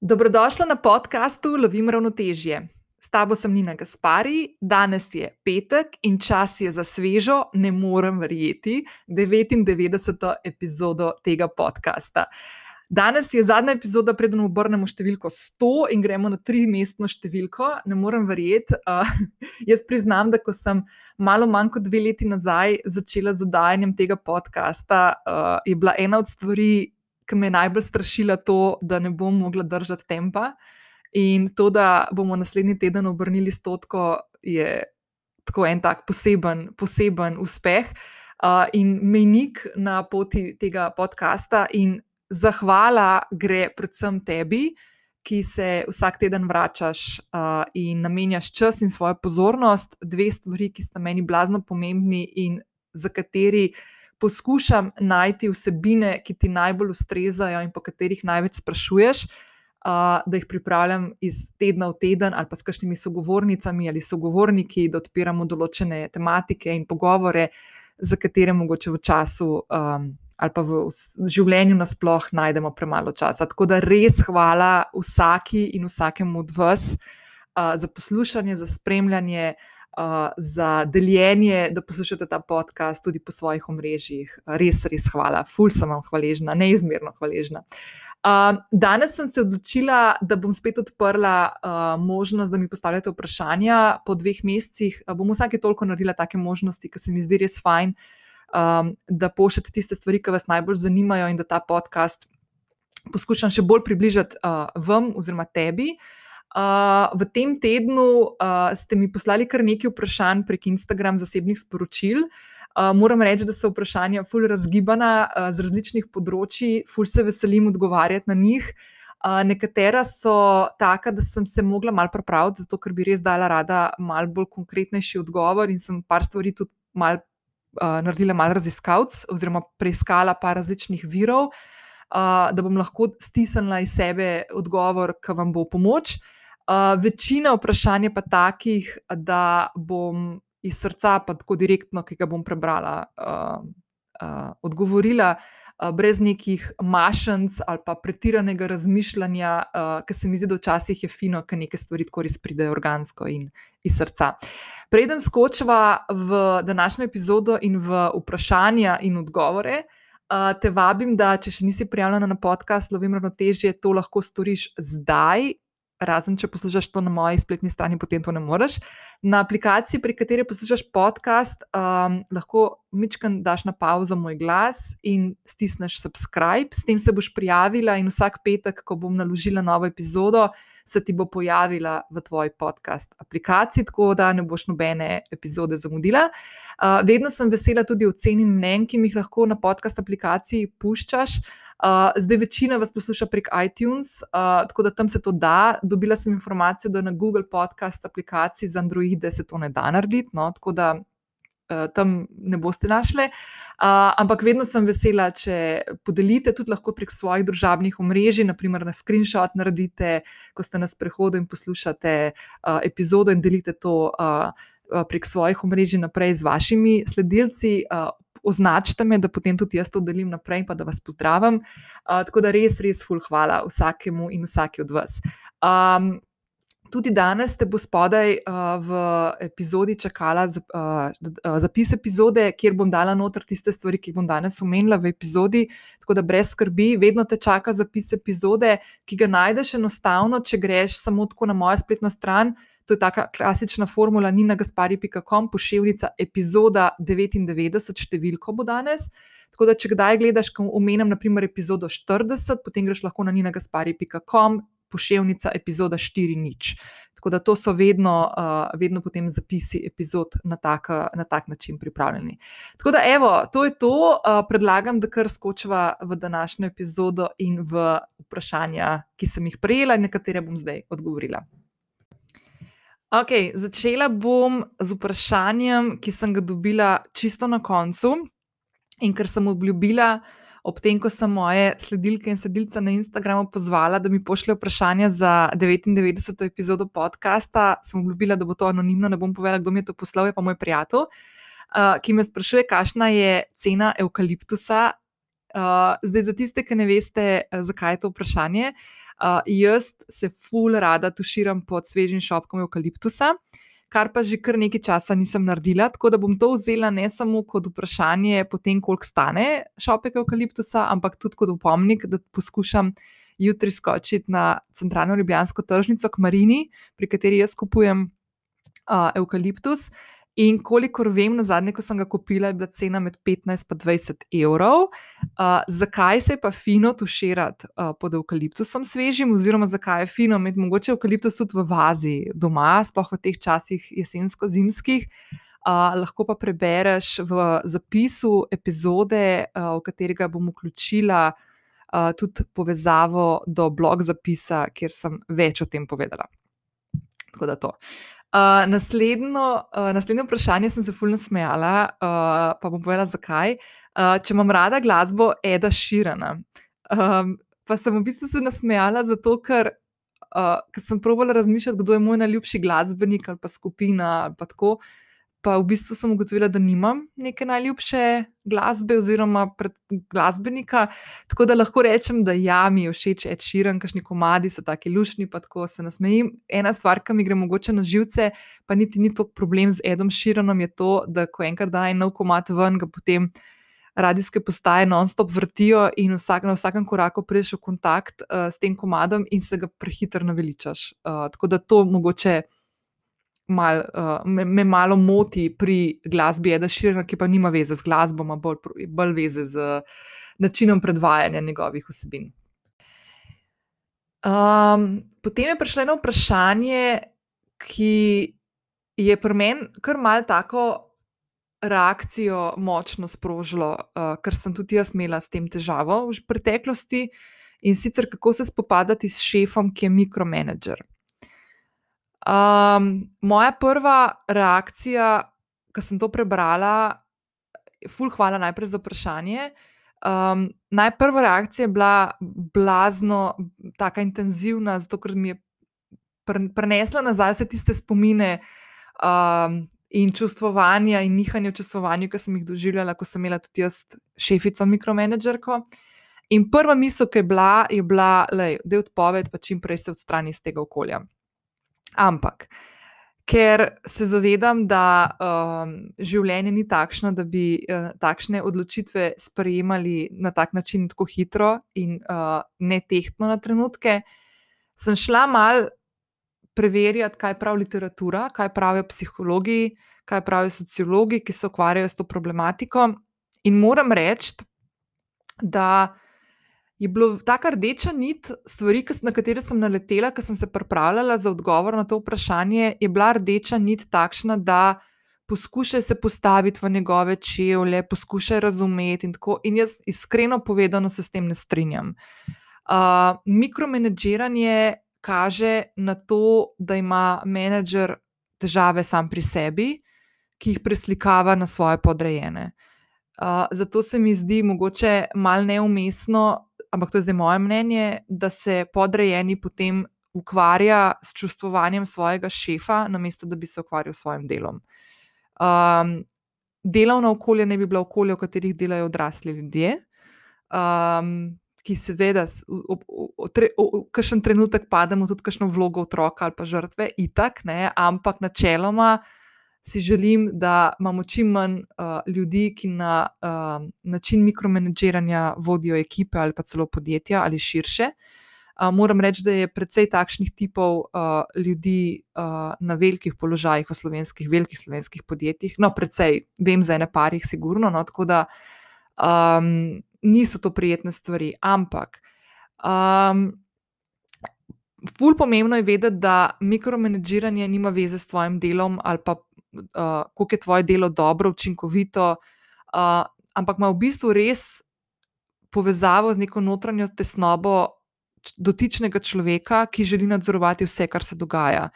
Dobrodošla na podkastu Lovim ravnotežje. S tabo sem Nina Gaspari, danes je petek in čas je za svežo, ne morem verjeti, 99. epizodo tega podcasta. Danes je zadnja epizoda, preden obrnemo številko 100 in gremo na tri mestno številko. Ne morem verjeti. Uh, jaz priznam, da ko sem malo manj kot dve leti nazaj začela z oddajanjem tega podcasta, uh, je bila ena od stvari, ki me je najbolj strašila, to, da ne bom mogla držati tempa. In to, da bomo naslednji teden obrnili stotko, je tako en tak poseben, poseben uspeh. Uh, in mejnik na poti tega podcasta, in zahvala gre predvsem tebi, ki se vsak teden vračaš uh, in namenjaš čas in svojo pozornost, dve stvari, ki sta meni blazno pomembni in za kateri poskušam najti vsebine, ki ti najbolj ustrezajo in po katerih največ sprašuješ. Uh, da jih pripravljam iz tedna v teden, ali pa s kakšnimi sogovornicami ali sogovorniki, da odpiramo določene tematike in pogovore, za katere mogoče v času um, ali pa v življenju nasploh najdemo premalo časa. Tako da res hvala vsaki in vsakemu od vas uh, za poslušanje, za spremljanje, uh, za deljenje, da poslušate ta podcast tudi po svojih omrežjih. Res, res hvala, ful sem vam hvaležna, neizmerno hvaležna. Uh, danes sem se odločila, da bom spet odprla uh, možnost, da mi postavljate vprašanja. Po dveh mesecih uh, bom vsake toliko naredila take možnosti, ki se mi zdi res fajn. Uh, um, da pošljete tiste stvari, ki vas najbolj zanimajo, in da ta podcast poskušam še bolj približati uh, vam oziroma tebi. Uh, v tem tednu uh, ste mi poslali kar nekaj vprašanj prek Instagram zasebnih sporočil. Uh, moram reči, da so vprašanja fully razgibana uh, z različnih področji, fully se veselim odgovarjati na njih. Uh, nekatera so taka, da sem se mogla malo pripraviti, zato ker bi res dala rada malo bolj konkretnejši odgovor in sem par stvari tudi malo uh, naredila malo raziskav, oziroma preiskala pa različnih virov, uh, da bom lahko stisnila iz sebe odgovor, ki vam bo v pomoč. Uh, večina vprašanj je pa takih, da bom iz srca, pa tako direktno, ki ga bom prebrala, uh, uh, odgovorila. Brez nekih mašenc ali pa pretiranega razmišljanja, uh, ker se mi zdi, da včasih je fino, ker neke stvari tako res pridejo organsko in iz srca. Preden skočiva v današnjo epizodo in v vprašanja in odgovore, te vabim, da če še nisi prijavljena na podcast, lovim ravnotežje, to lahko storiš zdaj, razen če poslušaš to na moji spletni strani, potem to ne moreš. Na aplikaciji, pri kateri poslušaš podcast, um, lahko mičkam daš na pauzo moj glas in stisneš subscribe, s tem se boš prijavila in vsak petek, ko bom naložila novo epizodo. Se ti bo pojavila v tvoji podcast aplikaciji, tako da ne boš nobene epizode zamudila. Uh, vedno sem vesela tudi ocen in mnen, ki jih lahko na podcast aplikaciji puščaš. Uh, zdaj večina vas posluša prek iTunes, uh, tako da tam se to da. Dobila sem informacijo, da na Google podcast aplikaciji za Androide se to ne da narediti, no, tako da uh, tam ne boste našli. Uh, ampak vedno sem vesela, če podelite tudi lahko prek svojih družabnih omrežij, naprimer na screenshot naredite, ko ste na sprehodu in poslušate uh, epizodo in delite to. Uh, Prek svojih omrežij naprej z vašimi sledilci, označite me, da potem tudi jaz to delim naprej, pa da vas pozdravim. Uh, tako da res, res, ful, hvala vsakemu in vsaki od vas. Um, Tudi danes te bo spodaj uh, v epizodi čakala z, uh, zapis epizode, kjer bom dala noter tiste stvari, ki bom danes omenila v epizodi. Tako da brez skrbi, vedno te čaka zapis epizode, ki ga najdeš enostavno, če greš samo tako na mojo spletno stran. To je ta klasična formula Nina Gaspari.com, pošiljka epizoda 99, številko bo danes. Tako da, če kdaj gledaš, ko omenjam, naprimer, epizodo 40, potem greš lahko na Nina Pošiljka epizoda 4 nič. Tako da to so vedno, uh, vedno potem zapisi epizod na tak, na tak način pripravljeni. Tako da, evo, to je to. Uh, predlagam, da kar skočiva v današnjo epizodo in v vprašanja, ki sem jih prejela in na katere bom zdaj odgovorila. Okay, začela bom z vprašanjem, ki sem ga dobila čisto na koncu. In ker sem obljubila, ob tem, ko sem moje sledilke in sledilce na Instagramu pozvala, da mi pošljejo vprašanja za 99. epizodo podcasta, sem obljubila, da bo to anonimno, ne bom povedala, kdo mi je to poslal, je pa moj prijatelj, uh, ki me sprašuje, kakšna je cena eukaliptusa Uh, zdaj, za tiste, ki ne veste, zakaj je to vprašanje, uh, jaz se ful rada tuširam pod svežim šopkom eukaliptusa. Kar pa že kar nekaj časa nisem naredila, tako da bom to vzela ne samo kot vprašanje, potem koliko stane šopek eukaliptusa, ampak tudi kot upomnik, da poskušam jutri skočiti na centralno ljubljansko tržnico k Marini, pri kateri jaz kupujem uh, eukaliptus. In kolikor vem, na zadnje, ko sem ga kupila, je bila cena med 15 in 20 evrov. Uh, zakaj se je pa fino tuširati uh, pod eukaliptusom svežim, oziroma zakaj je fino imeti mogoče eukaliptus tudi v vazi doma, sploh v teh časih jesensko-zimskih. Uh, lahko pa prebereš v zapisu epizode, uh, v katerega bom vključila uh, tudi povezavo do blog zapisa, kjer sem več o tem povedala. Tako da to. Uh, Uh, naslednjo, uh, naslednje vprašanje sem se fulno smejala, uh, pa bom povedala, zakaj. Uh, če imam rada glasbo Eda Širana. Um, pa sem v bistvu se nasmejala zato, ker, uh, ker sem provala razmišljati, kdo je moj najljubši glasbenik ali pa skupina ali pa tako pa v bistvu sem ugotovila, da nimam neke najljubše glasbe oziroma glasbenika. Tako da lahko rečem, da ja, mi je všeč Ed Sheeran, kakšni komadi so taki lušni, pa tako se nasmejim. Ena stvar, ki mi gre mogoče na živce, pa niti ni toliko problem z Edom Sheeranom, je to, da ko enkrat da en nov komad ven, ga potem. Radijske postaje non-stop vrtijo, in vsak, na vsakem koraku prideš v stik uh, s tem komadom, in se ga prehiter naveličaš. Uh, tako da to mogoče mal, uh, me, me malo moti pri glasbi, da širina, ki pa nima veze z glasbo, ima bolj, bolj veze z načinom predvajanja njegovih vsebin. Um, potem je prišlo eno vprašanje, ki je pri meni kar mal tako reakcijo močno sprožilo, uh, ker sem tudi jaz imela s tem težavo v preteklosti in sicer kako se spopadati s šefom, ki je mikromanager. Um, moja prva reakcija, ko sem to prebrala, je, ful, hvala najprej za vprašanje. Um, Najprej reakcija je bila blazno, tako intenzivna, zato ker mi je prenesla nazaj vse tiste spomine um, in čustvovanja in nihanja v čustvovanju, ki sem jih doživljala, ko sem imela tudi jaz šefico, mikromanagerko. In prva misel, ki je bila, je bila, da je odpoved, pa čim prej se odstrani iz tega okolja. Ampak, ker se zavedam, da um, življenje ni takšno, da bi uh, takšne odločitve sprejemali na tak način, tako hitro in uh, ne tehtno na trenutke, sem šla mal preverjati, kaj pravi literatura, kaj pravijo psihologi, kaj pravijo sociologi, ki se ukvarjajo s to problematiko. In moram reči, da je bila ta rdeča nit stvari, na katere sem naletela, ko sem se pripravljala za odgovor na to vprašanje. Je bila rdeča nit takšna, da poskušaj se postaviti v njegove čevlje, poskušaj razumeti. In, tako, in jaz iskreno povedano se s tem ne strinjam. Uh, mikromanageranje kaže na to, da ima menedžer težave sam pri sebi, ki jih preslikava na svoje podrejene. Uh, zato se mi zdi mogoče malo neumestno, ampak to je zdaj moje mnenje, da se podrejeni potem ukvarja s čustvovanjem svojega šefa, namesto da bi se ukvarjal s svojim delom. Um, delovno okolje ne bi bilo okolje, v katerih delajo odrasli ljudje. Um, Ki seveda, kažem trenutek pademo tudi kakšno vlogo otroka ali pa žrtve, itak, ne, ampak načeloma si želim, da imamo čim manj uh, ljudi, ki na uh, način mikromanageranja vodijo ekipe ali pa celo podjetja ali širše. Uh, moram reči, da je precej takšnih tipov uh, ljudi uh, na velikih položajih v slovenskih, velikih slovenskih podjetjih. No, precej, vem za ene parih, sigurno. No, tako da um, niso to prijetne stvari. Ampak. Um, Ful pomembno je vedeti, da mikromanageranje nima veze s tvojim delom ali pa uh, koliko je tvoje delo dobro, učinkovito, uh, ampak ima v bistvu res povezavo z neko notranjo tesnobo dotičnega človeka, ki želi nadzorovati vse, kar se dogaja.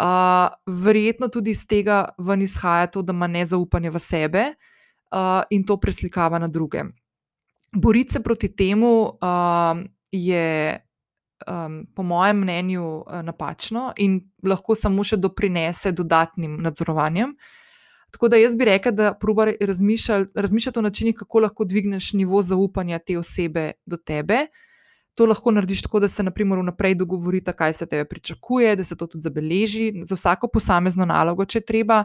Uh, verjetno tudi iz tega ven izhaja to, da ima nezaupanje v sebe uh, in to preslikava na druge. Boriti se proti temu uh, je um, po mojem mnenju, uh, napačno in lahko samo še doprinese dodatnim nadzorovanjem. Tako da jaz bi rekla, da probi razmišljati o načinih, kako lahko dvigneš nivo zaupanja te osebe do tebe. To lahko narediš tako, da se naprimer vnaprej dogovorite, kaj se od tebe pričakuje, da se to tudi zabeleži za vsako posamezno nalogo, če treba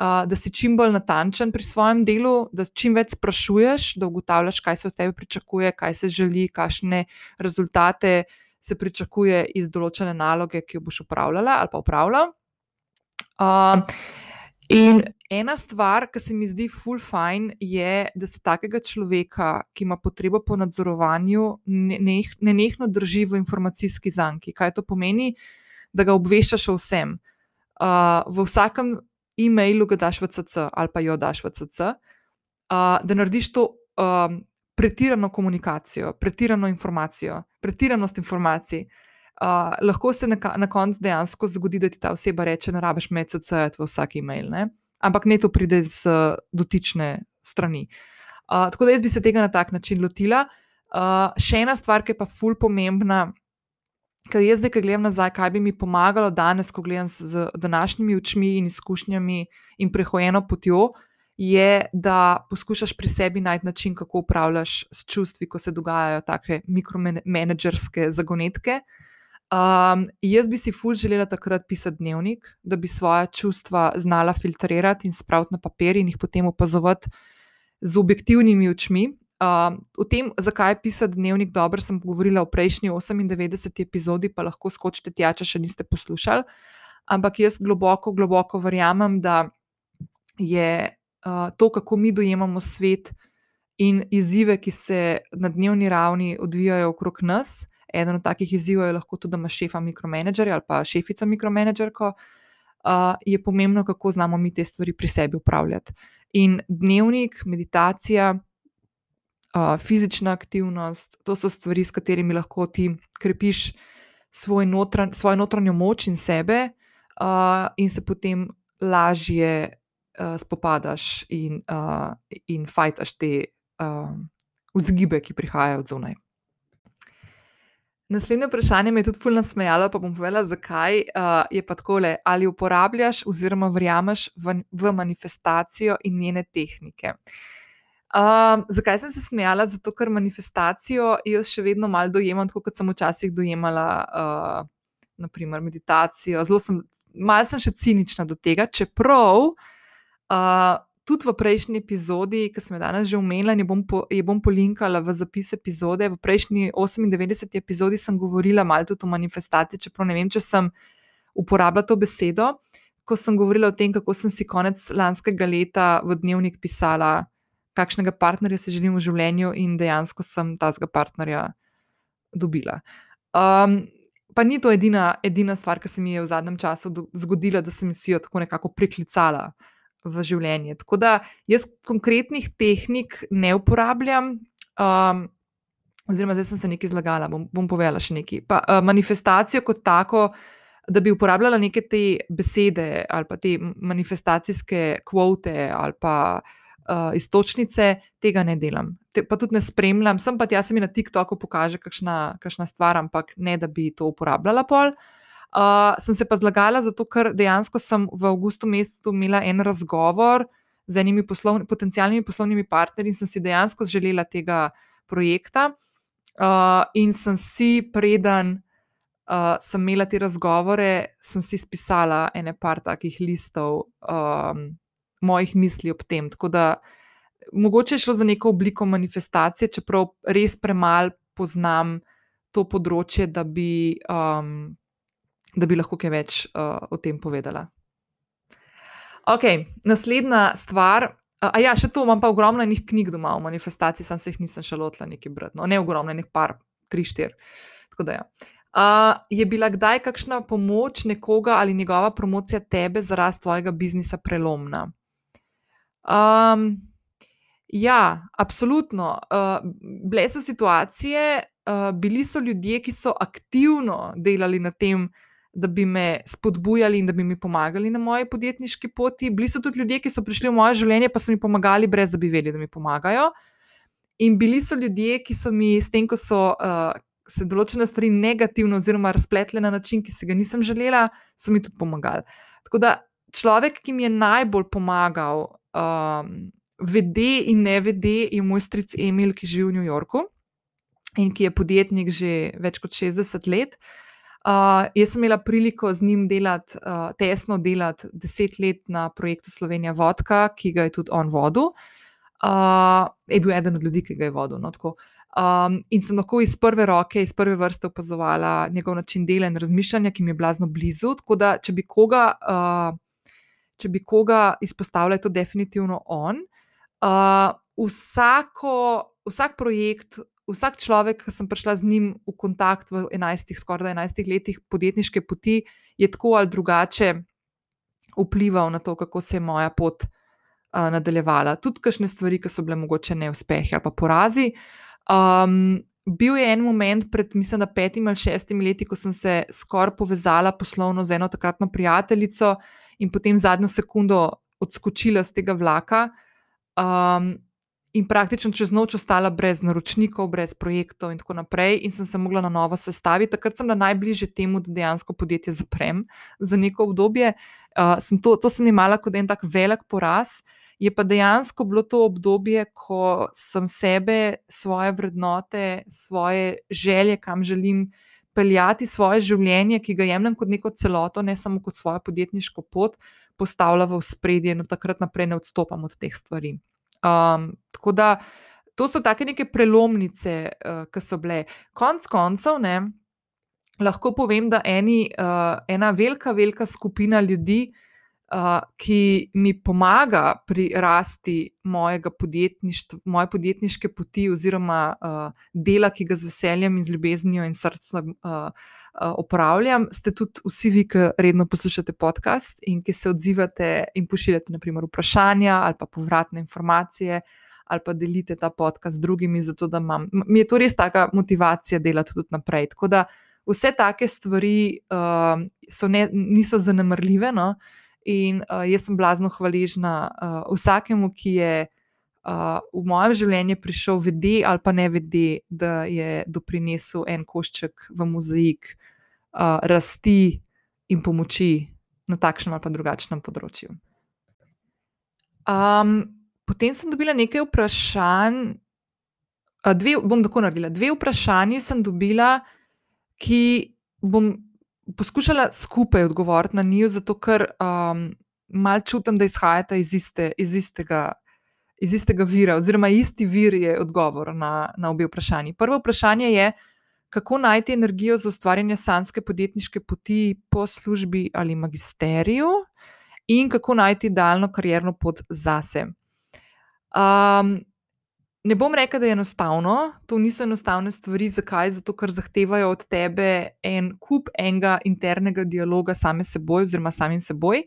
da si čim bolj natančen pri svojem delu, da čim več sprašuješ, da ugotavljaš, kaj se od tebe pričakuje, kaj se želi, kakšne rezultate se pričakuje iz določene naloge, ki jo boš upravljala ali pa upravljal. Uh, in ena stvar, ki se mi zdi full fine, je, da se takega človeka, ki ima potrebo po nadzorovanju, ne drži v informacijski zanki. Kaj to pomeni? Da ga obveščaš o vsem. Uh, v vsakem e-mailu ga daš v CC ali pa jo daš v CC, uh, da narediš to um, pretirano komunikacijo, pretirano informacijo, pretiranost informacij. Uh, lahko se na, na koncu dejansko zgodi, da ti ta oseba reče: Ne rabiš me CC-jati v vsak e-mail, ne? ampak ne to pride z uh, dotične strani. Uh, tako da jaz bi se tega na tak način lotila. Uh, še ena stvar, ki je pa ful pomembna, Ker jaz zdaj, ki gledam nazaj, kaj bi mi pomagalo danes, ko gledam z današnjimi očmi in izkušnjami in prehojeno potjo, je, da poskušaš pri sebi najti način, kako upravljaš s čustvi, ko se dogajajo take mikromanagerske zagonetke. Um, jaz bi si ful želela takrat pisati dnevnik, da bi svoje čustva znala filtrirati in spraviti na papir in jih potem opazovati z objektivnimi očmi, Uh, o tem, zakaj je pisati dnevnik dobro, sem govorila v prejšnji 98. epizodi, pa lahko skočite tja, če še niste poslušali. Ampak jaz globoko, globoko verjamem, da je uh, to, kako mi dojemamo svet in izzive, ki se na dnevni ravni odvijajo okrog nas. Eden od takih izzivov je lahko tudi, da imaš šefa mikromanagerja ali pa šefico mikromanagerko. Uh, je pomembno, kako znamo mi te stvari pri sebi upravljati. In dnevnik, meditacija, uh, fizična aktivnost, to so stvari, s katerimi lahko ti krepiš svoj notran, svojo notranjo moč in sebe, uh, in se potem lažje uh, spopadaš in, uh, in fajtaš te uh, vzgibe, ki prihajajo od zunaj. Naslednje vprašanje me je tudi fulno smejalo, pa bom povedala, zakaj uh, je pa tako le, ali uporabljaš oziroma verjameš v, v manifestacijo in njene tehnike. Uh, zakaj sem se smejala? Zato, ker manifestacijo jaz še vedno malo dojemam, tako kot sem včasih dojemala, uh, naprimer, meditacijo. Zelo sem, malo sem še cinična do tega, čeprav uh, tudi v prejšnji epizodi, ki sem jo danes že omenila, je bom, po, je bom polinkala v zapis epizode. V prejšnji 98. epizodi sem govorila malo tudi o manifestaciji, čeprav ne vem, če sem uporabljala to besedo. Ko sem govorila o tem, kako sem si konec lanskega leta v dnevnik pisala kakšnega partnerja si želim v življenju, in dejansko sem tazga partnerja dobila. Um, pa ni to edina, edina stvar, ki se mi je v zadnjem času zgodila, da sem si jo tako nekako priklicala v življenje. Tako da jaz konkretnih tehnik ne uporabljam. Um, Oziroma, zdaj sem se nekaj zlagala, bom, bom povedala še nekaj. Pa, uh, manifestacijo kot tako, da bi uporabljala neke te besede ali pa te manifestacijske kvote ali pa uh, istočnice, tega ne delam. Te, pa tudi ne spremljam, sem pa tja, se mi na TikToku pokaže kakšna, kakšna stvar, ampak ne da bi to uporabljala pol. Uh, sem se pa zlagala, zato ker dejansko sem v avgustu mesecu imela en razgovor z enimi poslovni, potencijalnimi poslovnimi partnerji in sem si dejansko želela tega projekta. Uh, in sem si, preden uh, sem imela te razgovore, sem si spisala ene par takih listov. Um, mojih misli ob tem. Tako da mogoče je šlo za neko obliko manifestacije, čeprav res premalo poznam to področje, da bi, um, da bi lahko kaj več uh, o tem povedala. Ok, naslednja stvar. A ja, še to imam pa ogromno enih knjig doma o manifestaciji, sem se jih nisem še lotila nekaj brati. No, ne ogromno, nekaj par, tri, štiri. Tako da ja. Uh, je bila kdaj kakšna pomoč nekoga ali njegova promocija tebe za rast tvojega biznisa prelomna? Um, ja, absolutno. Uh, bile so situacije, uh, bili so ljudje, ki so aktivno delali na tem, da bi me spodbujali in da bi mi pomagali na moji podjetniški poti. Bili so tudi ljudje, ki so prišli v moje življenje, pa so mi pomagali, brez da bi vedeli, da mi pomagajo. In bili so ljudje, ki so mi, s tem, ko so uh, se določene stvari negativno oziroma razpletle na način, ki si ga nisem želela, so mi tudi pomagali. Tako da človek, ki mi je najbolj pomagal, um, vede in ne vede, je moj stric Emil, ki živi v New Yorku in ki je podjetnik že več kot 60 let. Uh, jaz sem imela priliko z njim delati, uh, tesno delati deset let na projektu Slovenija Vodka, ki ga je tudi on vodil. Uh, je bil eden od ljudi, ki ga je vodil. No, um, in sem lahko iz prve roke, iz prve vrste opazovala njegov način dela in razmišljanja, ki mi je blazno blizu. Tako da, če bi koga, uh, če bi koga izpostavljala, je to definitivno on. Uh, vsako, vsak projekt, vsak človek, ki sem prišla z njim v kontakt v 11, skoraj 11 letih podjetniške poti, je tako ali drugače vplival na to, kako se je moja pot uh, nadaljevala. Tudi kakšne stvari, ki so bile mogoče neuspehi ali pa porazi. Um, bil je en moment pred, mislim, petimi ali šestimi leti, ko sem se skoraj povezala poslovno z eno takratno prijateljico in potem zadnjo sekundo odskočila z tega vlaka. Um, in praktično čez noč ostala brez naročnikov, brez projektov, in tako naprej, in sem se mogla na novo sestaviti. Takrat sem bila najbližje temu, da dejansko podjetje zaprem za neko obdobje. Uh, sem to, to sem imela kot en tak velik poraz. Je pa dejansko bilo to obdobje, ko sem sebe, svoje vrednote, svoje želje, kam želim peljati svoje življenje, ki ga jemljem kot neko celoto, ne samo kot svojo podjetniško pot, postavila v spredje in od takrat naprej ne odstopam od teh stvari. Um, tako da to so take neke prelomnice, uh, ki so bile. Konec koncev, ne, lahko povem, da eni, uh, ena velika, velika skupina ljudi, uh, ki mi pomaga pri rasti mojega podjetništva, moje podjetniške poti, oziroma uh, dela, ki ga z veseljem in z ljubeznijo in srcem. Uh, Opravljam, ste tudi vsi vi, ki redno poslušate podcast in ki se odzivate in pošiljate, naprimer, vprašanja ali pa povratne informacije, ali pa delite ta podcast z drugimi, zato da imam. Mi je to res taka motivacija delati tudi naprej. Tako da vse take stvari uh, ne, niso zanemrljive. No? In uh, jaz sem blazno hvaležna uh, vsakemu, ki je uh, v mojem življenju prišel, vede ali pa ne vede, da je doprinesel en košček v mozaik uh, rasti in pomoči na takšnem ali pa drugačnem področju. Um, potem sem dobila nekaj vprašanj. Dve, bom tako naredila. Dve vprašanji sem dobila, ki bom poskušala skupaj odgovoriti na njih, zato ker um, malo čutim, da izhajata iz, iste, iz, istega, iz istega vira, oziroma isti vir je odgovor na, na obe vprašanji. Prvo vprašanje je, kako najti energijo za ustvarjanje sanske podjetniške poti po službi ali magisteriju, in kako najti daljno karjerno pot zase. Um, ne bom rekel, da je enostavno, to niso enostavne stvari. Zakaj? Zato, ker zahtevajo od tebe en kup enega internega dialoga same seboj, oziroma samim seboj.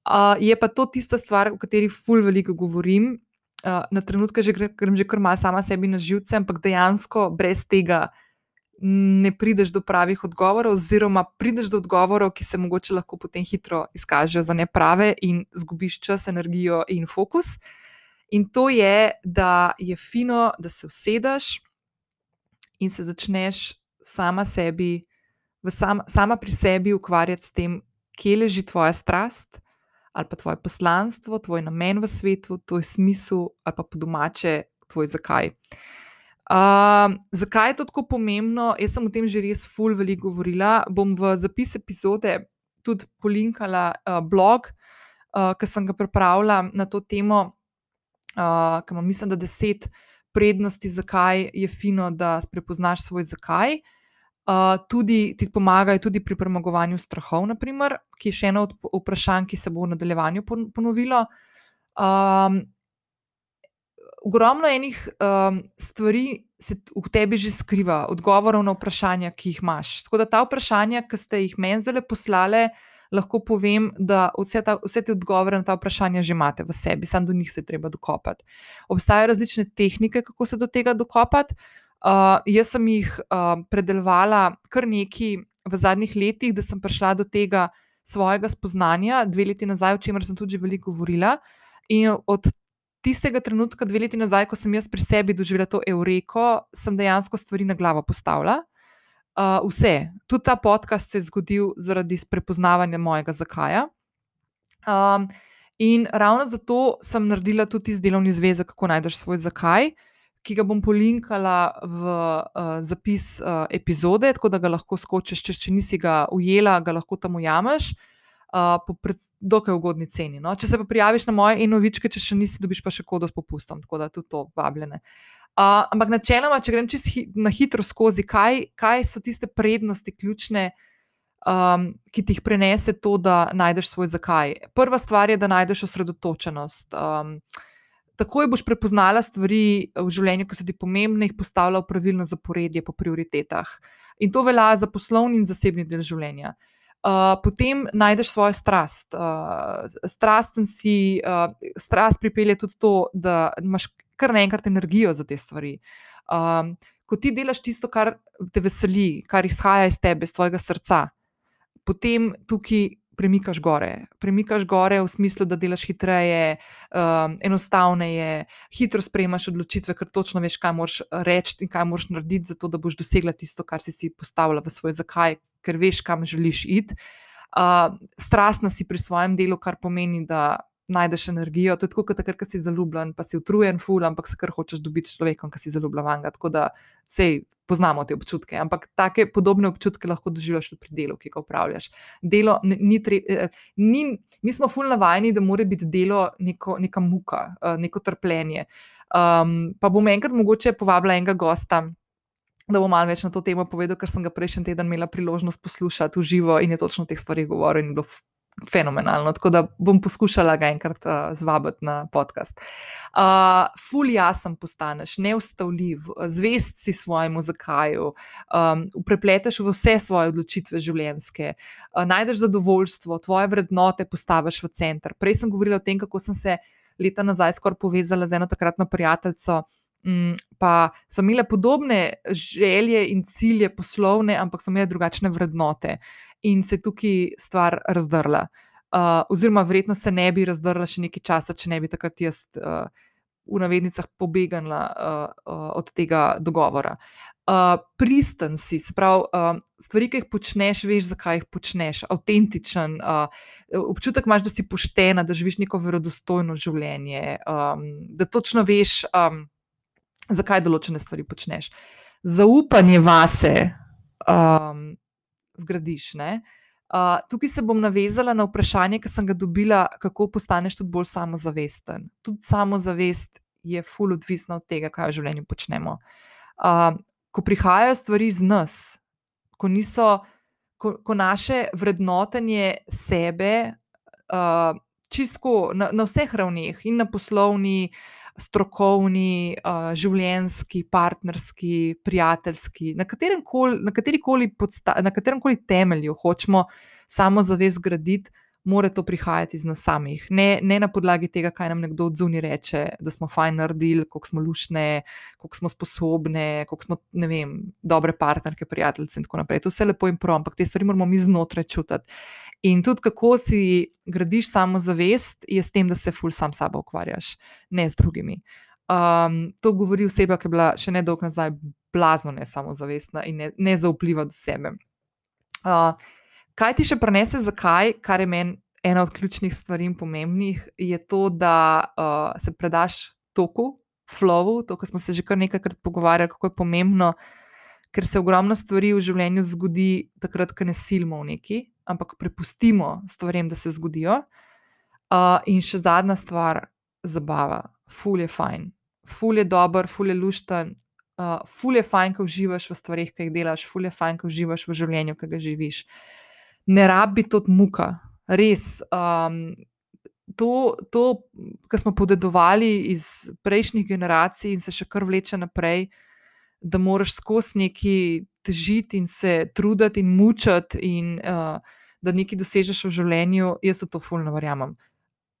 Uh, je pa to tista stvar, o kateri ful veliko govorim. Uh, na trenutke že grem že kar malo sama sebi na živce, ampak dejansko brez tega ne prideš do pravih odgovorov, oziroma prideš do odgovorov, ki se mogoče lahko potem hitro izkažejo za neprave in zgubiš čas, energijo in fokus. In to je, da je fino, da se usedeš in se začneš sama, sebi, sam, sama pri sebi ukvarjati s tem, kje leži tvoja strast ali pa tvoje poslanstvo, tvoj namen v svetu, tvoj smisel ali pa po domače, tvoj zakaj. Uh, zakaj je to tako pomembno? Jaz sem o tem že res ful veliko govorila. Bom v zapis epizode tudi polinkala uh, blog, uh, ki sem ga pripravila na to temo, uh, ki ima, mislim, da deset prednosti, zakaj je fino, da prepoznaš svoj zakaj. Uh, tudi ti pomagajo tudi pri premagovanju strahov, naprimer, ki je še eno od vprašanj, ki se bo v nadaljevanju ponovilo. Um, ogromno enih um, stvari se v tebi že skriva, odgovorov na vprašanja, ki jih imaš. Tako da ta vprašanja, ki ste jih meni zdaj poslali, lahko povem, da vse, ta, vse te odgovore na ta vprašanja že imate v sebi, samo do njih se treba dokopati. Obstajajo različne tehnike, kako se do tega dokopati. Uh, jaz sem jih uh, predelovala kar nekaj v zadnjih letih, da sem prišla do tega svojega spoznanja, dve leti nazaj, o čemer sem tudi veliko govorila. In od tistega trenutka, dve leti nazaj, ko sem jaz pri sebi doživela to eureko, sem dejansko stvari na glavo postavila. Uh, vse, tudi ta podcast se je zgodil zaradi prepoznavanja mojega zakaja. Um, in ravno zato sem naredila tudi iz delovni zveze, kako najdeš svoj zakaj, ki ga bom polinkala v uh, zapis uh, epizode, tako da ga lahko skočiš, če, če nisi ga ujela, ga lahko tam ujameš. Uh, po precej ugodni ceni. No? Če se pa prijaviš na moje enovičke, če še nisi, dobiš pa še kodo s popustom, tako da tudi to vabljene. Uh, ampak načeloma, če grem čist hi na hitro skozi, kaj, kaj so tiste prednosti, ključne, um, ki ti jih prenese to, da najdeš svoj zakaj. Prva stvar je, da najdeš osredotočenost. Um, takoj boš prepoznala stvari v življenju, ki so ti pomembne, jih postavila v pravilno zaporedje po prioritetah. In to velja za poslovni in zasebni del življenja. Uh, potem najdeš svojo strast. Uh, strasten si, uh, strast pripelje tudi to, da imaš kar naenkrat energijo za te stvari. Um, ko ti delaš tisto, kar te veseli, kar izhaja iz tebe, iz tvojega srca, potem tukaj premikaš gore. Premikaš gore v smislu, da delaš hitreje, um, enostavneje, hitro sprejmaš odločitve, ker točno veš, kaj moraš reči in kaj moraš narediti, zato da boš dosegla tisto, kar si si postavila v svoj zakaj, ker veš, kam želiš iti. Uh, strastna si pri svojem delu, kar pomeni, da najdeš energijo. To je tako, kot takrat, ko si zaljubljen, pa si utrujen, ful, ampak se kar hočeš dobiti s človekom, ki si zaljubljen. Tako da vse poznamo te občutke. Ampak take podobne občutke lahko doživljaš tudi pri delu, ki ga upravljaš. Delo ni, tre, eh, mi smo ful navajeni, da mora biti delo neko, neka muka, uh, neko trpljenje. Um, pa bom enkrat mogoče povabila enega gosta da bom malo več na to temo povedal, ker sem ga prejšnji teden imela priložnost poslušati v živo in je točno o teh stvarih govoril in bilo fenomenalno. Tako da bom poskušala ga enkrat uh, zvabiti na podcast. Uh, ful jasen postaneš, neustavljiv, zvest si svojemu zakaju, um, prepleteš v vse svoje odločitve življenjske, uh, najdeš zadovoljstvo, tvoje vrednote postaviš v center. Prej sem govorila o tem, kako sem se leta nazaj skoraj povezala z eno takratno prijateljico. Mm, pa so imele podobne želje in cilje poslovne, ampak so imele drugačne vrednote in se je tukaj stvar razdrla. Uh, oziroma, verjetno se ne bi razdrla še nekaj časa, če ne bi takrat jaz uh, v navednicah pobegala uh, uh, od tega dogovora. Uh, pristen si, pravi, uh, stvari, ki jih počneš, veš, zakaj jih počneš, avtentičen, uh, občutek imaš, da si poštena, da živiš neko verodostojno življenje, um, da točno veš. Um, zakaj določene stvari počneš. Zaupanje vase um, zgradiš. Uh, tukaj se bom navezala na vprašanje, ki sem ga dobila, kako postaneš tudi bolj samozavesten. Tudi samozavest je fully odvisna od tega, kaj v življenju počnemo. Uh, ko prihajajo stvari iz nas, ko, niso, ko, ko naše vrednotenje sebe, uh, čistko na, na vseh ravneh, in na poslovni, uh, strokovni, uh, življenjski, partnerski, prijateljski, na katerem koli, na katerem koli temelju hočemo samozavest graditi, mora to prihajati iz nas samih. Ne, ne na podlagi tega, kaj nam nekdo odzuni reče, da smo fajn naredili, koliko smo lušne, koliko smo sposobne, koliko smo vem, dobre partnerke, prijateljice in tako naprej. To vse lepo in prav, ampak te stvari moramo mi znotraj čutiti. In tudi kako si gradiš samozavest, je s tem, da se ful sam sabo ukvarjaš, ne z drugimi. Um, to govori oseba, ki je bila še ne dolgo nazaj blazno ne samozavestna in ne, ne zaupljiva do sebe. Uh, kaj ti še prenese, zakaj, kar je meni ena od ključnih stvari in pomembnih, je to, da uh, se predaš toku, flowu, to, kar smo se že kar nekajkrat pogovarjali, kako je pomembno, ker se ogromno stvari v življenju zgodi takrat, ko ne silimo v neki ampak prepustimo stvarem, da se zgodijo. Uh, in še zadnja stvar, zabava, ful je fajn, ful je dober, ful je lušten, uh, ful je fajn, ko uživaš v stvarih, ki jih delaš, ful je fajn, ko uživaš v življenju, ki ga živiš. Ne rabi to muka, res. Um, to, to kar smo podedovali iz prejšnjih generacij in se še kar vleče naprej, da moraš skozi neki težiti in se truditi in mučati. In, uh, da nekaj dosežeš v življenju, jaz v to fulno verjamem.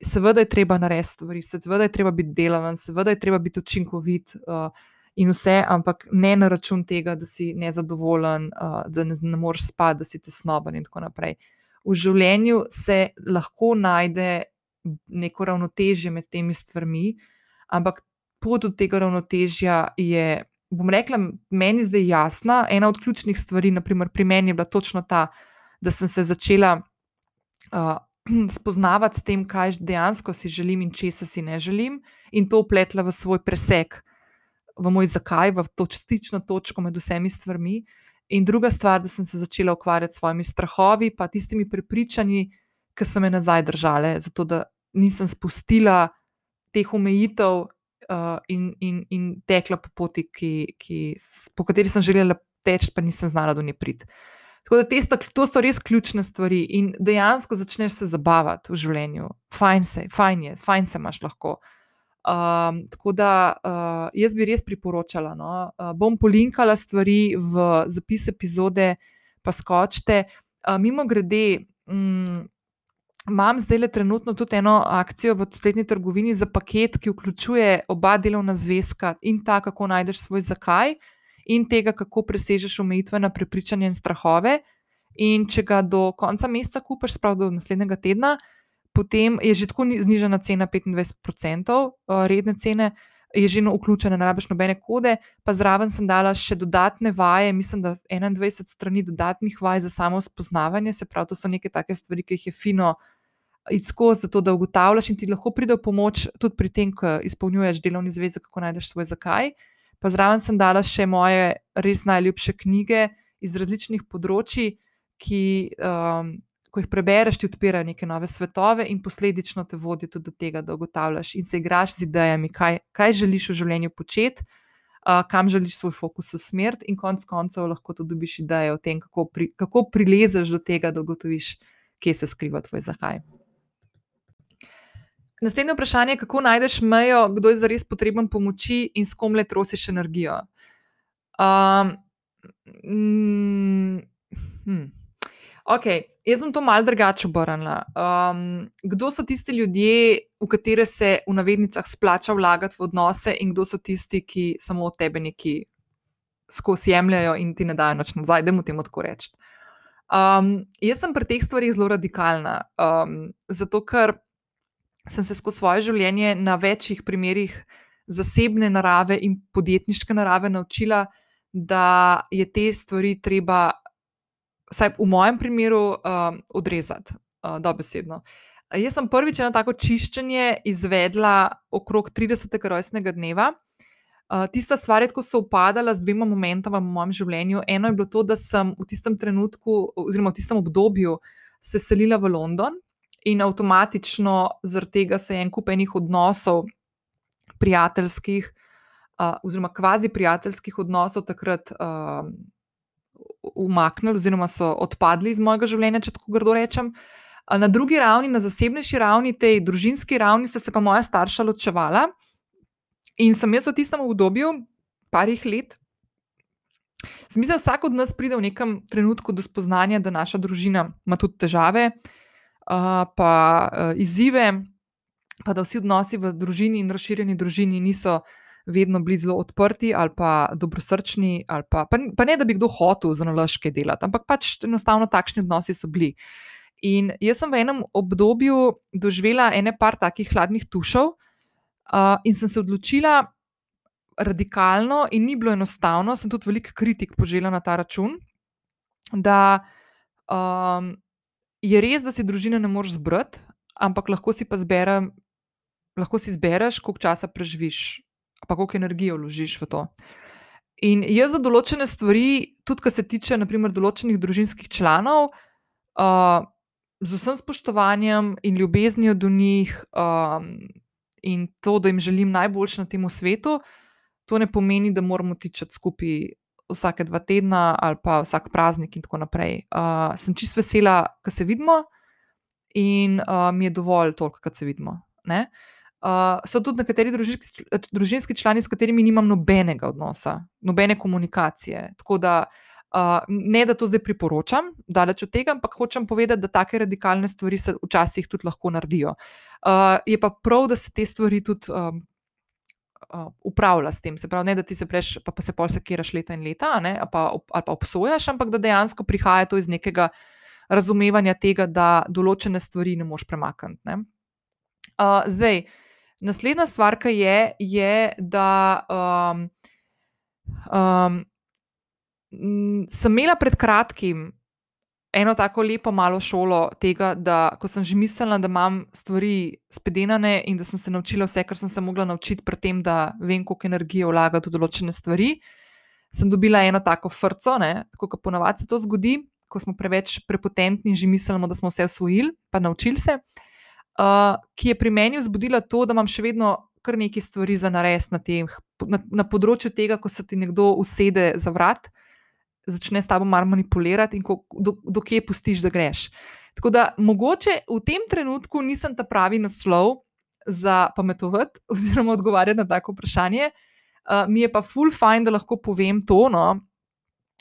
Seveda je treba narediti stvari, seveda je treba biti delaven, seveda je treba biti učinkovit uh, in vse, ampak ne na račun tega, da si nezadovoljen, uh, da ne, ne moreš spati, da si tesnoben in tako naprej. V življenju se lahko najde neko ravnotežje med temi stvarmi, ampak pot do tega ravnotežja je. Bom rekla, meni zdaj jasna. Ena od ključnih stvari, naprimer pri meni, je bila točno ta, da sem se začela uh, spoznavati s tem, kaj dejansko si želim in česa si ne želim, in to upletla v svoj presek, v moj zakaj, v to stično točko med vsemi stvarmi. In druga stvar, da sem se začela ukvarjati s svojimi strahovi, pa tistimi prepričanji, ki so me nazaj držale, zato da nisem spustila teh omejitev uh, in, in, in tekla po poti, ki, ki, po kateri sem želela teči, pa nisem znala do nje priti. Tako da te to so res ključne stvari in dejansko začneš se zabavati v življenju. Fajn se, fajn je, fajn se imaš lahko. Um, tako da uh, jaz bi res priporočala. No? Uh, bom polinkala stvari v zapis epizode, pa skočite. Uh, mimo grede, um, imam zdaj le trenutno tudi eno akcijo v spletni trgovini za paket, ki vključuje oba delovna zvezka in ta, kako najdeš svoj zakaj in tega, kako presežeš omejitvena prepričanja in strahove. In če ga do konca meseca kupiš, sprav do naslednjega tedna, potem je že tako znižena cena 25% eh, redne cene. Je že no vključena, ne rabiš nobene kode, pa zraven sem dala še dodatne vaje, mislim, da 21 strani dodatnih vaj za samo spoznavanje, se pravi, to so neke take stvari, ki jih je fino izko, zato da ugotavljaš in ti lahko pride v pomoč tudi pri tem, ko izpolnjuješ delovni zvezek, kako najdeš svoj zakaj. Uh, pa zraven sem dala še moje res najljubše knjige iz različnih področji, ki, um, ko jih prebereš, ti odpirajo neke nove svetove in posledično te vodijo tudi do tega, da ugotavljaš in se igraš z idejami, kaj, kaj želiš v življenju početi. Uh, kam želiš svoj fokus usmeriti, in konec koncev lahko tudi dobiš ideje o tem, kako, pri, kako prilezeš do tega, da ugotoviš, kje se skriva tvoj zakaj. Naslednje vprašanje je, kako najdeš mejo, kdo je zares potreben pomoči in s kom le trosiš energijo. Um, mm, hm. Ok, jaz bom to malce drugače obrnila. Um, kdo so tisti ljudje, v katere se v navednicah splača vlagati v odnose, in kdo so tisti, ki samo od tebe nekaj skozi jemljajo in ti ne dajo noč nazaj, da mu temu tako reči. Um, jaz sem pri teh stvarih zelo radikalna, um, zato ker sem se skozi svoje življenje na večjih primerih zasebne narave in podjetniške narave naučila, da je te stvari treba, vsaj v mojem primeru, uh, odrezati, uh, dobesedno. Jaz sem prvič eno tako čiščenje izvedla okrog 30. rojstnega dneva. Uh, tista stvar je, ko so upadala z dvema momentoma v mojem življenju. Eno je bilo to, da sem v tistem trenutku, oziroma v tistem obdobju, se selila v London, in avtomatično zaradi tega se je en kup enih odnosov, prijateljskih, uh, oziroma kvazi prijateljskih odnosov takrat uh, umaknili, oziroma so odpadli iz mojega življenja, če tako grdo rečem. Na drugi ravni, na zasebnejši ravni, tej družinski ravni, sta se pa moja starša ločevala in sem jaz v tistem obdobju, parih let. Zmislil, da vsak od nas pride v nekem trenutku do spoznanja, da naša družina ima tudi težave, pa izzive, pa da vsi odnosi v družini in razširjeni družini niso vedno bili zelo odprti ali pa dobrosrčni, ali pa, pa, pa ne, da bi kdo hotel za naložke delati, ampak pač enostavno takšni odnosi so bili. In jaz sem v enem obdobju doživela ene par takih hladnih tušov, uh, in sem se odločila radikalno, in ni bilo enostavno, sem tudi veliko kritik požela na ta račun, da um, je res, da si družine ne moreš zbrati, ampak lahko si pa zbere, lahko si izbereš, koliko časa preživiš, pa koliko energije vložiš v to. In jaz za določene stvari, tudi kar se tiče naprimer, določenih družinskih članov, uh, z vsem spoštovanjem in ljubeznijo do njih, um, in to, da jim želim najboljše na tem svetu, to ne pomeni, da moramo tičati skupaj vsake dva tedna ali pa vsak praznik in tako naprej. Uh, sem čist vesela, da se vidimo in uh, mi je dovolj toliko, da se vidimo. Uh, so tudi nekateri družinski, družinski člani, s katerimi nimam nobenega odnosa, nobene komunikacije. Tako da uh, ne, da to zdaj priporočam, daleč od tega, ampak hočem povedati, da take radikalne stvari se včasih tudi lahko naredijo. Uh, je pa prav, da se te stvari tudi um, uh, upravlja s tem. Se pravi, ne da ti se preš, pa, pa se pol sekiraš leta in leta, ne, ali, pa, ali pa obsojaš, ampak da dejansko prihaja to iz nekega razumevanja tega, da določene stvari ne moš premakniti. Uh, zdaj, naslednja stvar, ki je, je, da um, um, sem imela pred kratkim eno tako lepo malo šolo tega, da ko sem že mislila, da imam stvari spedenane in da sem se naučila vse, kar sem se mogla naučiti, pri tem, da vem, koliko energije vlagati v določene stvari, sem dobila eno tako frco, tako kot ponavadi se to zgodi, ko smo preveč prepotentni in že mislimo, da smo vse usvojili, pa naučili se. Uh, ki je pri meni vzbudila to, da imam še vedno kar nekaj stvari za narediti na, na, na področju tega, ko se ti nekdo usede za vrat, začne s tabo malo manipulirati in ko, do, do kje pustiš, da greš. Tako da mogoče v tem trenutku nisem ta pravi naslov za pametovati oziroma odgovarjati na tako vprašanje. Uh, mi je pa full fine, da lahko povem to, no,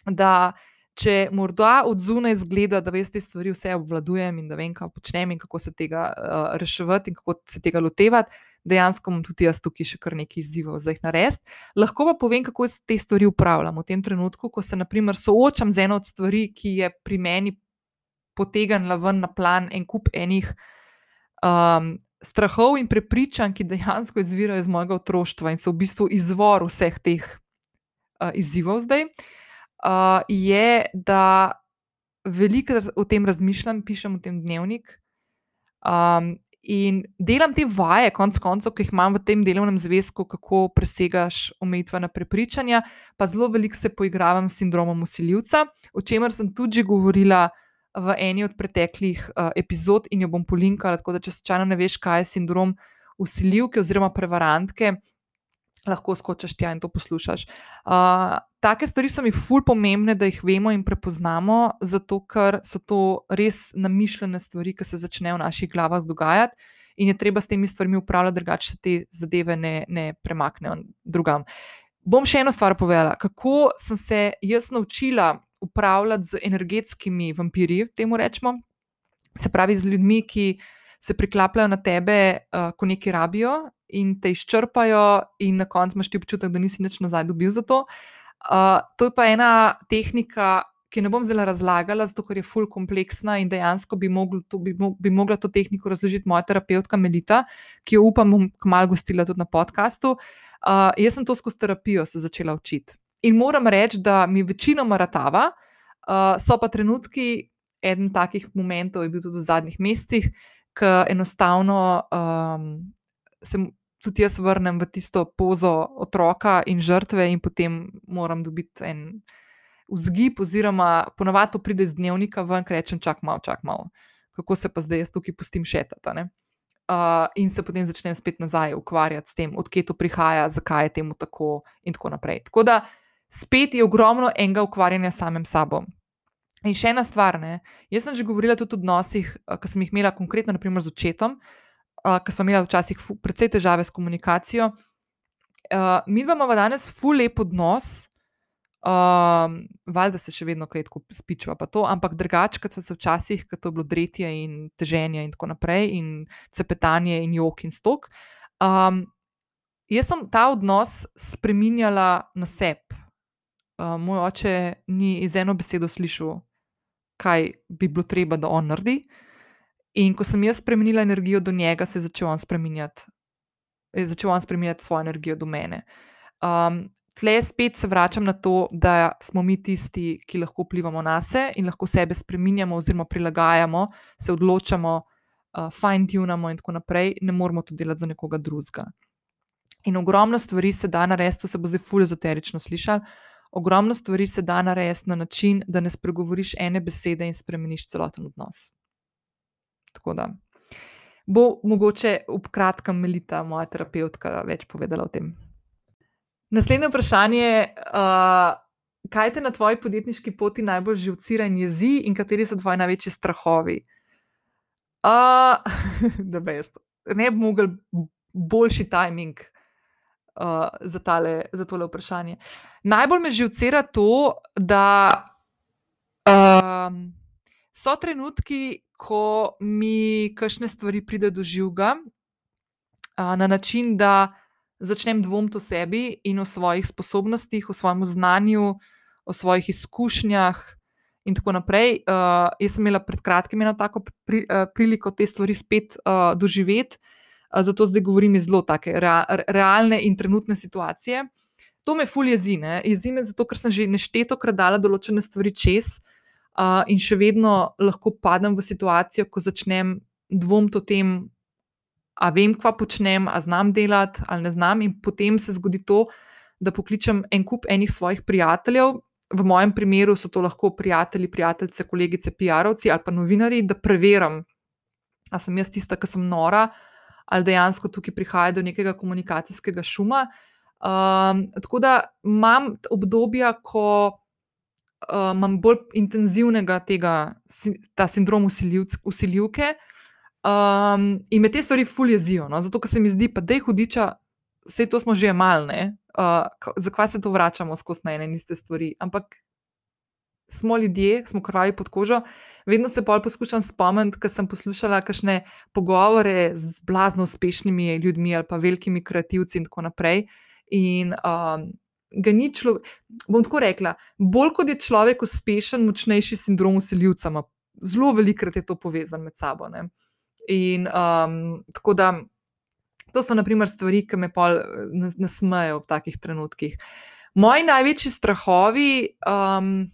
da če morda od zunaj zgleda, da veš te stvari vse obvladujem in da vem, kaj počnem in kako se tega uh, reševati in kako se tega lotevati, dejansko imam tudi jaz tukaj še kar nekaj izzivov za jih narediti. Lahko pa povem, kako te stvari upravljam v tem trenutku, ko se naprimer soočam z eno od stvari, ki je pri meni potegnila ven na plan en kup enih um, strahov in prepričanj, ki dejansko izvirajo iz mojega otroštva in so v bistvu izvor vseh teh uh, izzivov zdaj. Uh, je, da veliko o tem razmišljam, pišem v tem dnevnik. Um, In delam te vaje, konc koncev, ki jih imam v tem delovnem zvezku, kako presegaš omejitvena prepričanja, pa zelo veliko se poigravam s sindromom usiljivca, o čemer sem tudi govorila v eni od preteklih uh, epizod in jo bom polinkala. Tako da, če slučajno ne veš, kaj je sindrom usiljivke oziroma prevarantke, lahko skočiš tja in to poslušaš. Uh, take stvari so mi ful pomembne, da jih vemo in prepoznamo, zato ker so to res namišljene stvari, ki se začnejo v naših glavah dogajati. In je treba s temi stvarmi upravljati, drugače se te zadeve ne, ne premaknejo drugam. Bom še eno stvar povedala. Kako sem se jaz naučila upravljati z energetskimi vampirji, temu rečemo, se pravi z ljudmi, ki se priklapljajo na tebe, uh, ko nekaj rabijo in te izčrpajo, in na koncu imaš ti občutek, da nisi nič nazaj dobil za to. Uh, to je pa ena tehnika, ki ne bom zdaj razlagala, zato ker je ful kompleksna in dejansko bi, mogl, to, bi, bi mogla to tehniko razložiti moja terapeutka Melita, ki jo upam, bom kmalo gostila tudi na podkastu. Uh, jaz sem to skozi terapijo se začela učiti. In moram reči, da mi večinoma ratava, uh, so pa trenutki, eden takih momentov je bil tudi v zadnjih mesecih, ki enostavno um, se tudi jaz vrnem v tisto pozo otroka in žrtve, in potem moram dobiti en vzgib, oziroma ponovadi to pride z dnevnika ven, ker rečem: čak malo, čak malo, kako se pa zdaj jaz tukaj pustim šetati. Uh, in se potem začnem spet nazaj ukvarjati s tem, odkje to prihaja, zakaj je temu tako, in tako naprej. Tako da spet je ogromno enega ukvarjanja samim sabo. In še ena stvar, ne? jaz sem že govorila tudi o odnosih, ki sem jih imela konkretno, naprimer z očetom, uh, ki smo imeli včasih precej težave s komunikacijo. Uh, mi imamo danes ful lep odnos, um, valjda se še vedno kratko spičva, pa to, ampak drugače, kot so se včasih, kot je bilo dretje in teženje in tako naprej, in cepetanje in jok in stok. Um, jaz sem ta odnos spremenjala na sebe. Uh, moj oče ni iz eno besedo slišal, kaj bi bilo treba, da on naredi. In ko sem jaz spremenila energijo do njega, se je začel on spremenjati, je začel on spremenjati svojo energijo do mene. Um, tle spet se vračam na to, da smo mi tisti, ki lahko vplivamo na sebe in lahko sebe spremenjamo, oziroma prilagajamo, se odločamo, uh, fine-tunamo in tako naprej, ne moramo to delati za nekoga drugega. In ogromno stvari se da narediti, to se bo zdaj fully ezoterično slišal. Ogromno stvari se da narediti na način, da ne spregovoriš ene besede in spremeniš celoten odnos. Tako da bo mogoče v kratkem Melita, moja terapeutka, več povedala o tem. Naslednje vprašanje je, uh, kaj te na tvoji podjetniški poti najbolj živcira in jezi, in kateri so tvoji največji strahovi? Uh, da, best. Ne bi mogel boljši timing uh, za, tale, za tole vprašanje. Najbolj me živcira to, da uh, so trenutki, ko mi kakšne stvari pride do živega, na način, da začnem dvomiti o sebi in o svojih sposobnostih, o svojem znanju, o svojih izkušnjah. In tako naprej. Uh, jaz sem imela pred kratkim eno tako pri, uh, priliko te stvari spet uh, doživeti, uh, zato zdaj govorim iz zelo take rea, realne in trenutne situacije. To me fulje jezi. Jezi me zato, ker sem že nešteto krat dala določene stvari čez, uh, in še vedno lahko padem v situacijo, ko začnem dvomiti o tem, a vem, kva počnem, a znam delati ali ne znam, in potem se zgodi to, da pokličem en kup enih svojih prijateljev. V mojem primeru so to lahko prijatelji, prijateljice, kolegice, PR-ovci ali pa novinari, da preverim, ali sem jaz tista, ki sem nora, ali dejansko tukaj prihaja do nekega komunikacijskega šuma. Um, tako da imam obdobja, ko uh, imam bolj intenzivnega tega, ta sindrom usiljivke. Um, in me te stvari fuljezijo, no? zato ker se mi zdi, da je hudiča, vse to smo že malne, uh, zakaj se to vračamo skozi ene in iste stvari. Ampak smo ljudje, smo krvavi pod kožo. Vedno se bolj poskušam spomniti, ker sem poslušala kakšne pogovore z blazno uspešnimi ljudmi ali pa velikimi kreativci in tako naprej. In um, ga ni človek, bom tako rekla, bolj kot je človek uspešen, močnejši sindrom usiljivca, zelo velikrat je to povezano med sabo. Ne? In um, tako da. To so, na primer, stvari, ki me pol nasmejajo v takih trenutkih. Moji največji strahovi, um,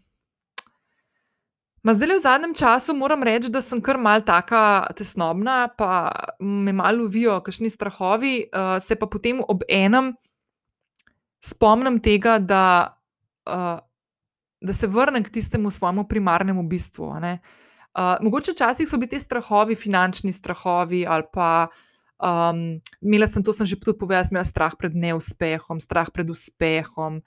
zdaj v zadnjem času moram reči, da sem kar mal taka tesnobna, pa me malo lovijo, kakšni strahovi, uh, se pa potem ob enem spomnim tega, da, uh, da se vrnem k tistemu svojemu primarnemu bistvu. Uh, mogoče včasih so bili ti strahovi, finančni strahovi ali pa. Um, imela sem to, sem že tudi povedala, imela strah pred neuspehom, strah pred uspehom.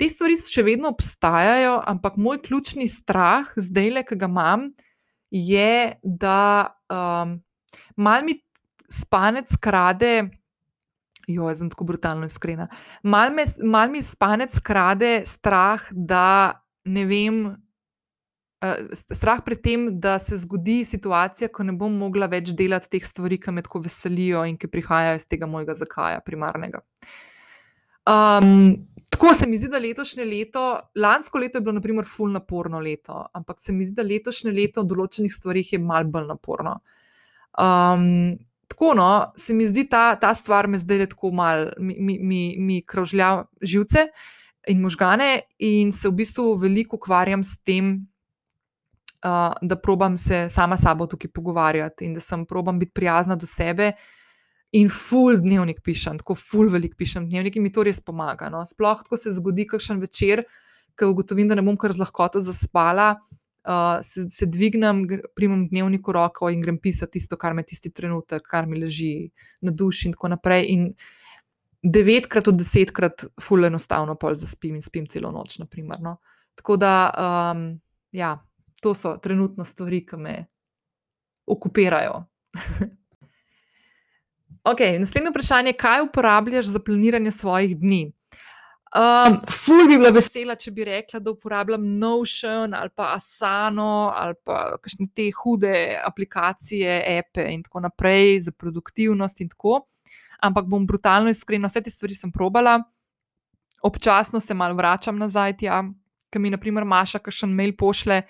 Te stvari še vedno obstajajo, ampak moj ključni strah, zdaj le, ki ga imam, je, da um, mal mi spanec krade. Jo, jaz sem tako brutalno iskrena. Mal, me, mal mi spanec krade strah, da ne vem, uh, strah pred tem, da se zgodi situacija, ko ne bom mogla več delati teh stvari, ki me tako veselijo in ki prihajajo iz tega mojega zakaja, primarnega. Um, tako se mi zdi, da letošnje leto, lansko leto je bilo, na primer, fulno naporno leto, ampak se mi zdi, da letošnje leto v določenih stvarih je mal bolj naporno. Um, tako, no, se mi zdi ta, ta stvar, me zdaj tako mal, mi, mi, mi, mi krožlja živce in možgane, in se v bistvu veliko ukvarjam s tem, uh, da probam se sama s sabo tukaj pogovarjati in da sem probam biti prijazna do sebe. In full dnevnik pišem, tako full velik pišem dnevnik in mi to res pomaga. No. Sploh, ko se zgodi kakšen večer, ko ugotovim, da ne bom kar z lahkoto zaspala, uh, se, se dvignem, primem dnevnik v roko in grem pisati tisto, kar me tisti trenutek, kar mi leži na duši in tako naprej. In devetkrat od desetkrat full enostavno pol zaspim in spim celo noč, naprimer. No. Tako da, um, ja to so trenutno stvari, ki me okupirajo. okay, naslednje vprašanje, kaj uporabljaš za planiranje svojih dni? Um, ful bi bila vesela, če bi rekla, da uporabljam Notion ali pa Asano ali pa kakšne te hude aplikacije, appe in tako naprej za produktivnost in tako. Ampak bom brutalno iskrena, vse te stvari sem probala, občasno se malo vračam nazaj tja, ker mi, na primer, Maša, kakšen mail pošle,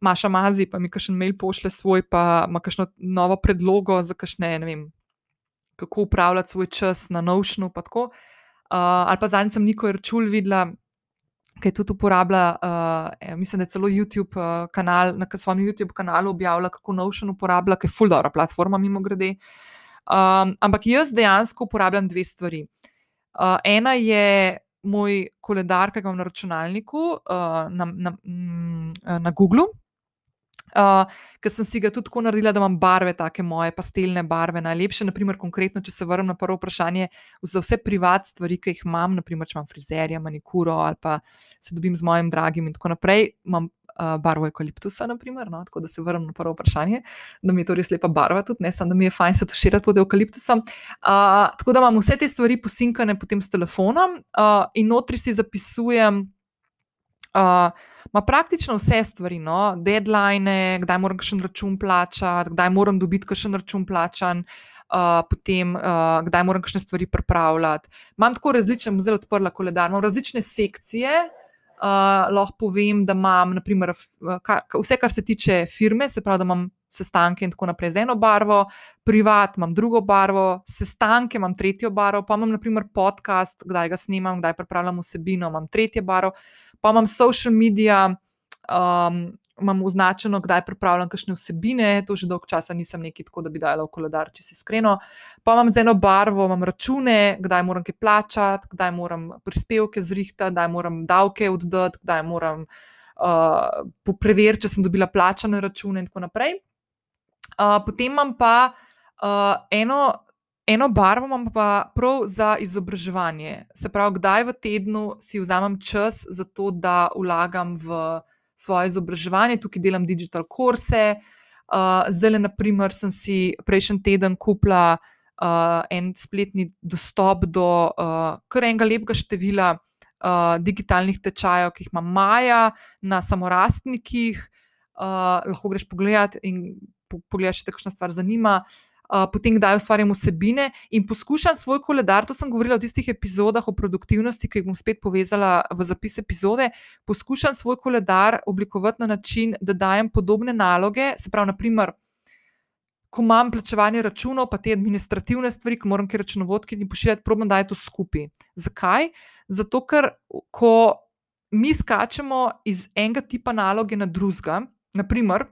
Maša Mazi, pa mi kakšen mail pošle svoj, pa ima kakšno novo predlogo za kakšne, ne vem, kako upravljati svoj čas na Notionu. Uh, ali pa zadnjič sem Niko Rčul videla, ki je tudi uporablja, uh, mislim, da je celo YouTube uh, kanal, na svojem YouTube kanalu objavila, kako Notion uporablja, ki je full dobro platforma, mimo grede. Um, ampak jaz dejansko uporabljam dve stvari. Uh, ena je moj koledar, ki ga imam na računalniku, uh, na, na, na, na Google, Uh, ker sem si ga tudi tako naredila, da imam barve, tako moje pastelne barve, najlepše. Naprimer, konkretno, če se vrnem na prvo vprašanje, za vse privat stvari, ki jih imam, naprimer, če imam frizerja, manikuro ali pa se dobim z mojim dragim in tako naprej, imam uh, barvo eukaliptusa, naprimer, no? tako da se vrnem na prvo vprašanje, da mi je to res lepa barva, tudi ne samo, da mi je fajn se tuširati pod eukaliptusom. Uh, tako da imam vse te stvari posinkane potem s telefonom uh, in notri si zapisujem. Uh, Ma praktično vse stvari, no? deadline, kdaj moram še en račun plačati, kdaj moram dobiti še en račun plačan, uh, potem uh, kdaj moram še stvari pripravljati. Imam tako različne, zdaj odprla koledar, imam različne sekcije. Uh, lahko povem, da imam naprimer, ka, vse, kar se tiče firme, se pravi, da imam sestanke in tako naprej z eno barvo, privat imam drugo barvo, sestanke imam tretjo barvo, pa imam naprimer podcast, kdaj ga snimam, kdaj pripravljam vsebino, imam tretje barvo pa imam social medije, um, imam označeno, kdaj pripravljam kakšne vsebine, to že dolgo časa nisem neki tako, da bi dala v koledar, če si iskreno. Pa imam z eno barvo, imam račune, kdaj moram kaj plačati, kdaj moram prispevke zrihtati, kdaj moram davke oddati, kdaj moram uh, preveriti, če sem dobila plačane račune in tako naprej. Uh, potem imam pa uh, eno. Eno barvo imam pa prav za izobraževanje. Se pravi, kdaj v tednu si vzamem čas za to, da vlagam v svoje izobraževanje, tukaj delam digital kurse. Uh, zdaj, le, naprimer, sem si prejšnji teden kupila uh, en spletni dostop do uh, kar enega lepega števila uh, digitalnih tečajev, ki jih ima Maja na samorastnikih. Uh, lahko greš pogledat in po, pogledaj, če te kakšna stvar zanima. Uh, potem kdaj ustvarjam vsebine in poskušam svoj koledar, to sem govorila v tistih epizodah o produktivnosti, ki jih bom spet povezala v zapis epizode. Poskušam svoj koledar oblikovati na način, da dajem podobne naloge, se pravi, naprimer. Ko imam plačevanje računov, pa te administrativne stvari, ki moram ki računovodki in pošiljati, probam, da je to skupaj. Zakaj? Zato, ker ko mi skačemo iz enega tipa naloge na drugega, naprimer,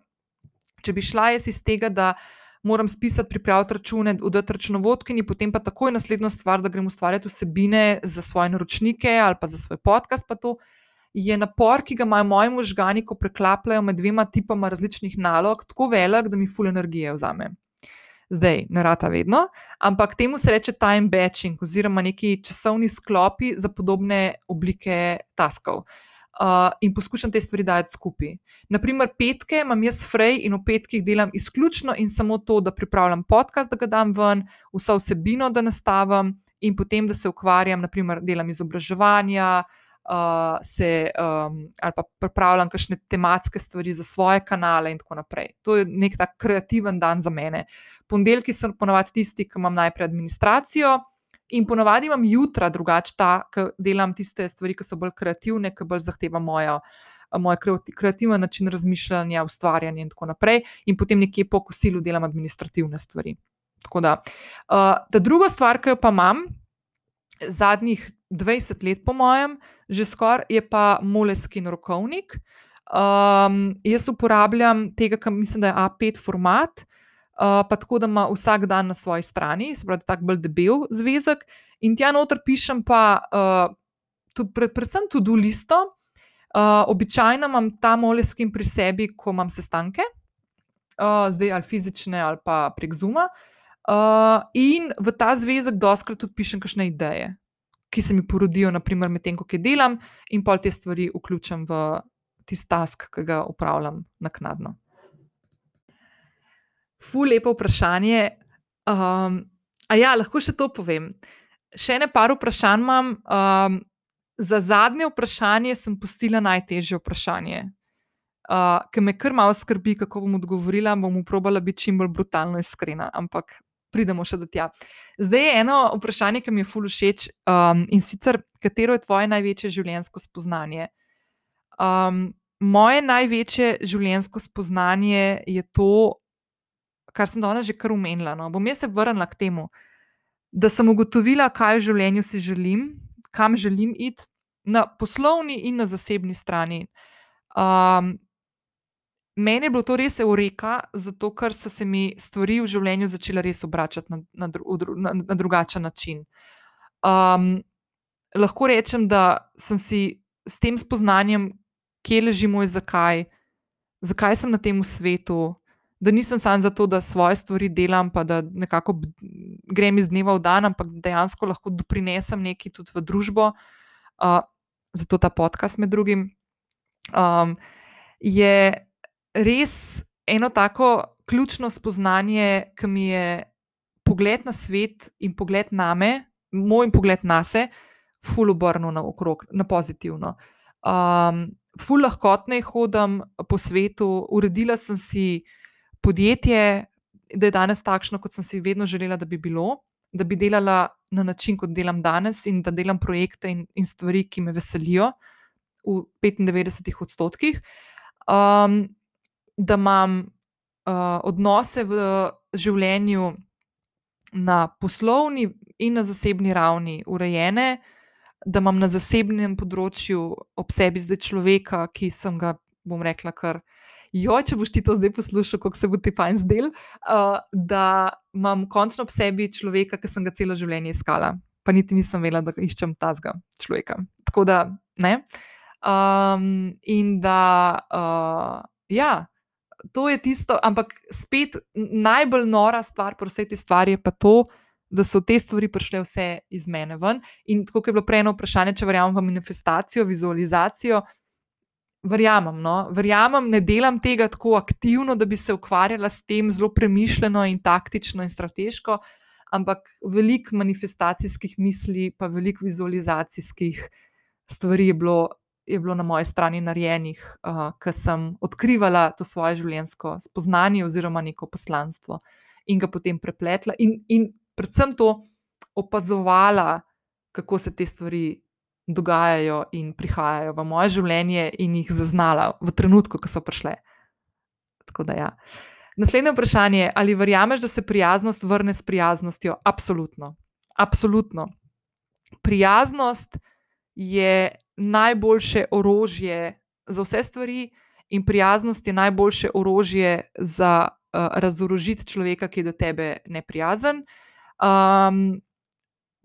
če bi šla jaz iz tega, da uh, moram spisati, pripraviti račune, oddati računovodki, in potem pa takoj naslednjo stvar, da grem ustvarjati vsebine za svoje naročnike ali pa za svoj podcast. To je napor, ki ga imajo moji možgani, ko preklapljajo med dvema tipama različnih nalog, tako velik, da mi ful energije vzame. Zdaj, ne rata vedno, ampak temu se reče time batching oziroma neki časovni sklopi za podobne oblike taskov. Uh, uh, in poskušam te stvari dajati skupaj. Naprimer, petke imam jaz frej in v petkih delam izključno in samo to, da pripravljam podcast, da ga dam ven, vso vsebino, da nastavim in potem, da se ukvarjam, naprimer, delam izobraževanja. Uh, se, um, ali pa pripravljam kakšne tematske stvari za svoje kanale, in tako naprej. To je nek tak kreativen dan za mene. Ponedeljki so ponovadi tisti, ki imam najprej administracijo, In ponavadi imam jutra drugače, da delam tiste stvari, ki so bolj kreativne, ki bolj zahtevajo mojo. Moj kreativen način razmišljanja, ustvarjanja, in tako naprej, in potem nekje po kosilu delam administrativne stvari. Da, uh, ta druga stvar, ki jo pa imam zadnjih 20 let, po mojem, že skoraj, je pa Moleskin rokovnik. Um, jaz uporabljam tega, kar mislim, da je A5 format, uh, pa tako, da ima vsak dan na svoji strani, se pravi, tako bolj debel zvezek. In tja noter pišem pa uh, tudi, pred, predvsem tudi listo. Uh, običajno imam ta moleskin pri sebi, ko imam sestanke, uh, zdaj ali fizične ali pa prek Zuma. Uh, in v ta zvezek doskrat tudi pišem kakšne ideje, ki se mi porodijo, naprimer, medtem ko delam, in pol te stvari vključim v tisti task, ki ga upravljam naknadno. Ful, lepo vprašanje. Um, a ja, lahko še to povem. Še ene par vprašanj imam. Um, za zadnje vprašanje sem postila najtežje vprašanje, uh, ki me kar malo skrbi, kako bom odgovorila. Bom probala biti čim bolj brutalno iskrena, ampak pridemo še do tja. Zdaj je eno vprašanje, ki mi je ful všeč um, in sicer, katero je tvoje največje življenjsko spoznanje? Um, moje največje življenjsko spoznanje je to, kar sem danes že kar umenila. No. Bom jaz se vrnila k temu, da sem ugotovila, kaj v življenju si želim, kam želim iti, na poslovni in na zasebni strani. Um, meni je bilo to res eureka, zato ker so se mi stvari v življenju začele res obračati na, na, dru, na, na drugačen način. Um, lahko rečem, da sem si s tem spoznanjem, kje leži moj zakaj, zakaj sem na tem svetu, da nisem samo zato, da svoje stvari delam, pa da nekako grem iz dneva v dan, ampak dejansko lahko doprinesem nekaj tudi v družbo. Uh, zato ta podcast, med drugim, um, je res eno tako ključno spoznanje, ki mi je pogled na svet in pogled na me, moj pogled na sebe, ful obrnil na okrog, na pozitivno. Um, ful lahkotno hodim po svetu, uredila sem si podjetje, da je danes takšno, kot sem si vedno želela, da bi bilo, da bi delala na način, kot delam danes, in da delam projekte in, in stvari, ki me veselijo v 95 odstotkih. Um, da imam uh, odnose v življenju na poslovni in na zasebni ravni urejene, da imam na zasebnem področju ob sebi zdaj človeka, ki sem ga, bom rekla, kar jo, če boš ti to zdaj poslušal, kako se bo ti fajn zdel, uh, da imam končno v sebi človeka, ki sem ga celo življenje iskala, pa niti nisem vedela, da iščem tazga človeka. Tako da, ne. Um, in da, uh, ja, to je tisto, ampak spet najbolj nora stvar pri vsej tej stvari je pa to, da so te stvari prišle vse iz mene ven. In tako je bilo prej eno vprašanje, če verjamem v manifestacijo, vizualizacijo. Verjamem, no? verjamem, ne delam tega tako aktivno, da bi se ukvarjala s tem zelo premišljeno in taktično in strateško, ampak veliko manifestacijskih misli, pa veliko vizualizacijskih stvari je bilo, je bilo na moji strani narejenih, uh, ker sem odkrivala to svoje življenjsko spoznanje oziroma neko poslanstvo in ga potem prepletla, in, in predvsem to opazovala, kako se te stvari dogajajo in prihajajo v moje življenje, in jih zaznala v trenutku, ko so prišle. Da, ja. Naslednje vprašanje je, ali verjameš, da se prijaznost vrne s prijaznostjo? Absolutno. Absolutno. Prijaznost je najboljše orožje za vse stvari, in prijaznost je najboljše orožje za uh, razorožiti človeka, ki je do tebe neprijazen. Um,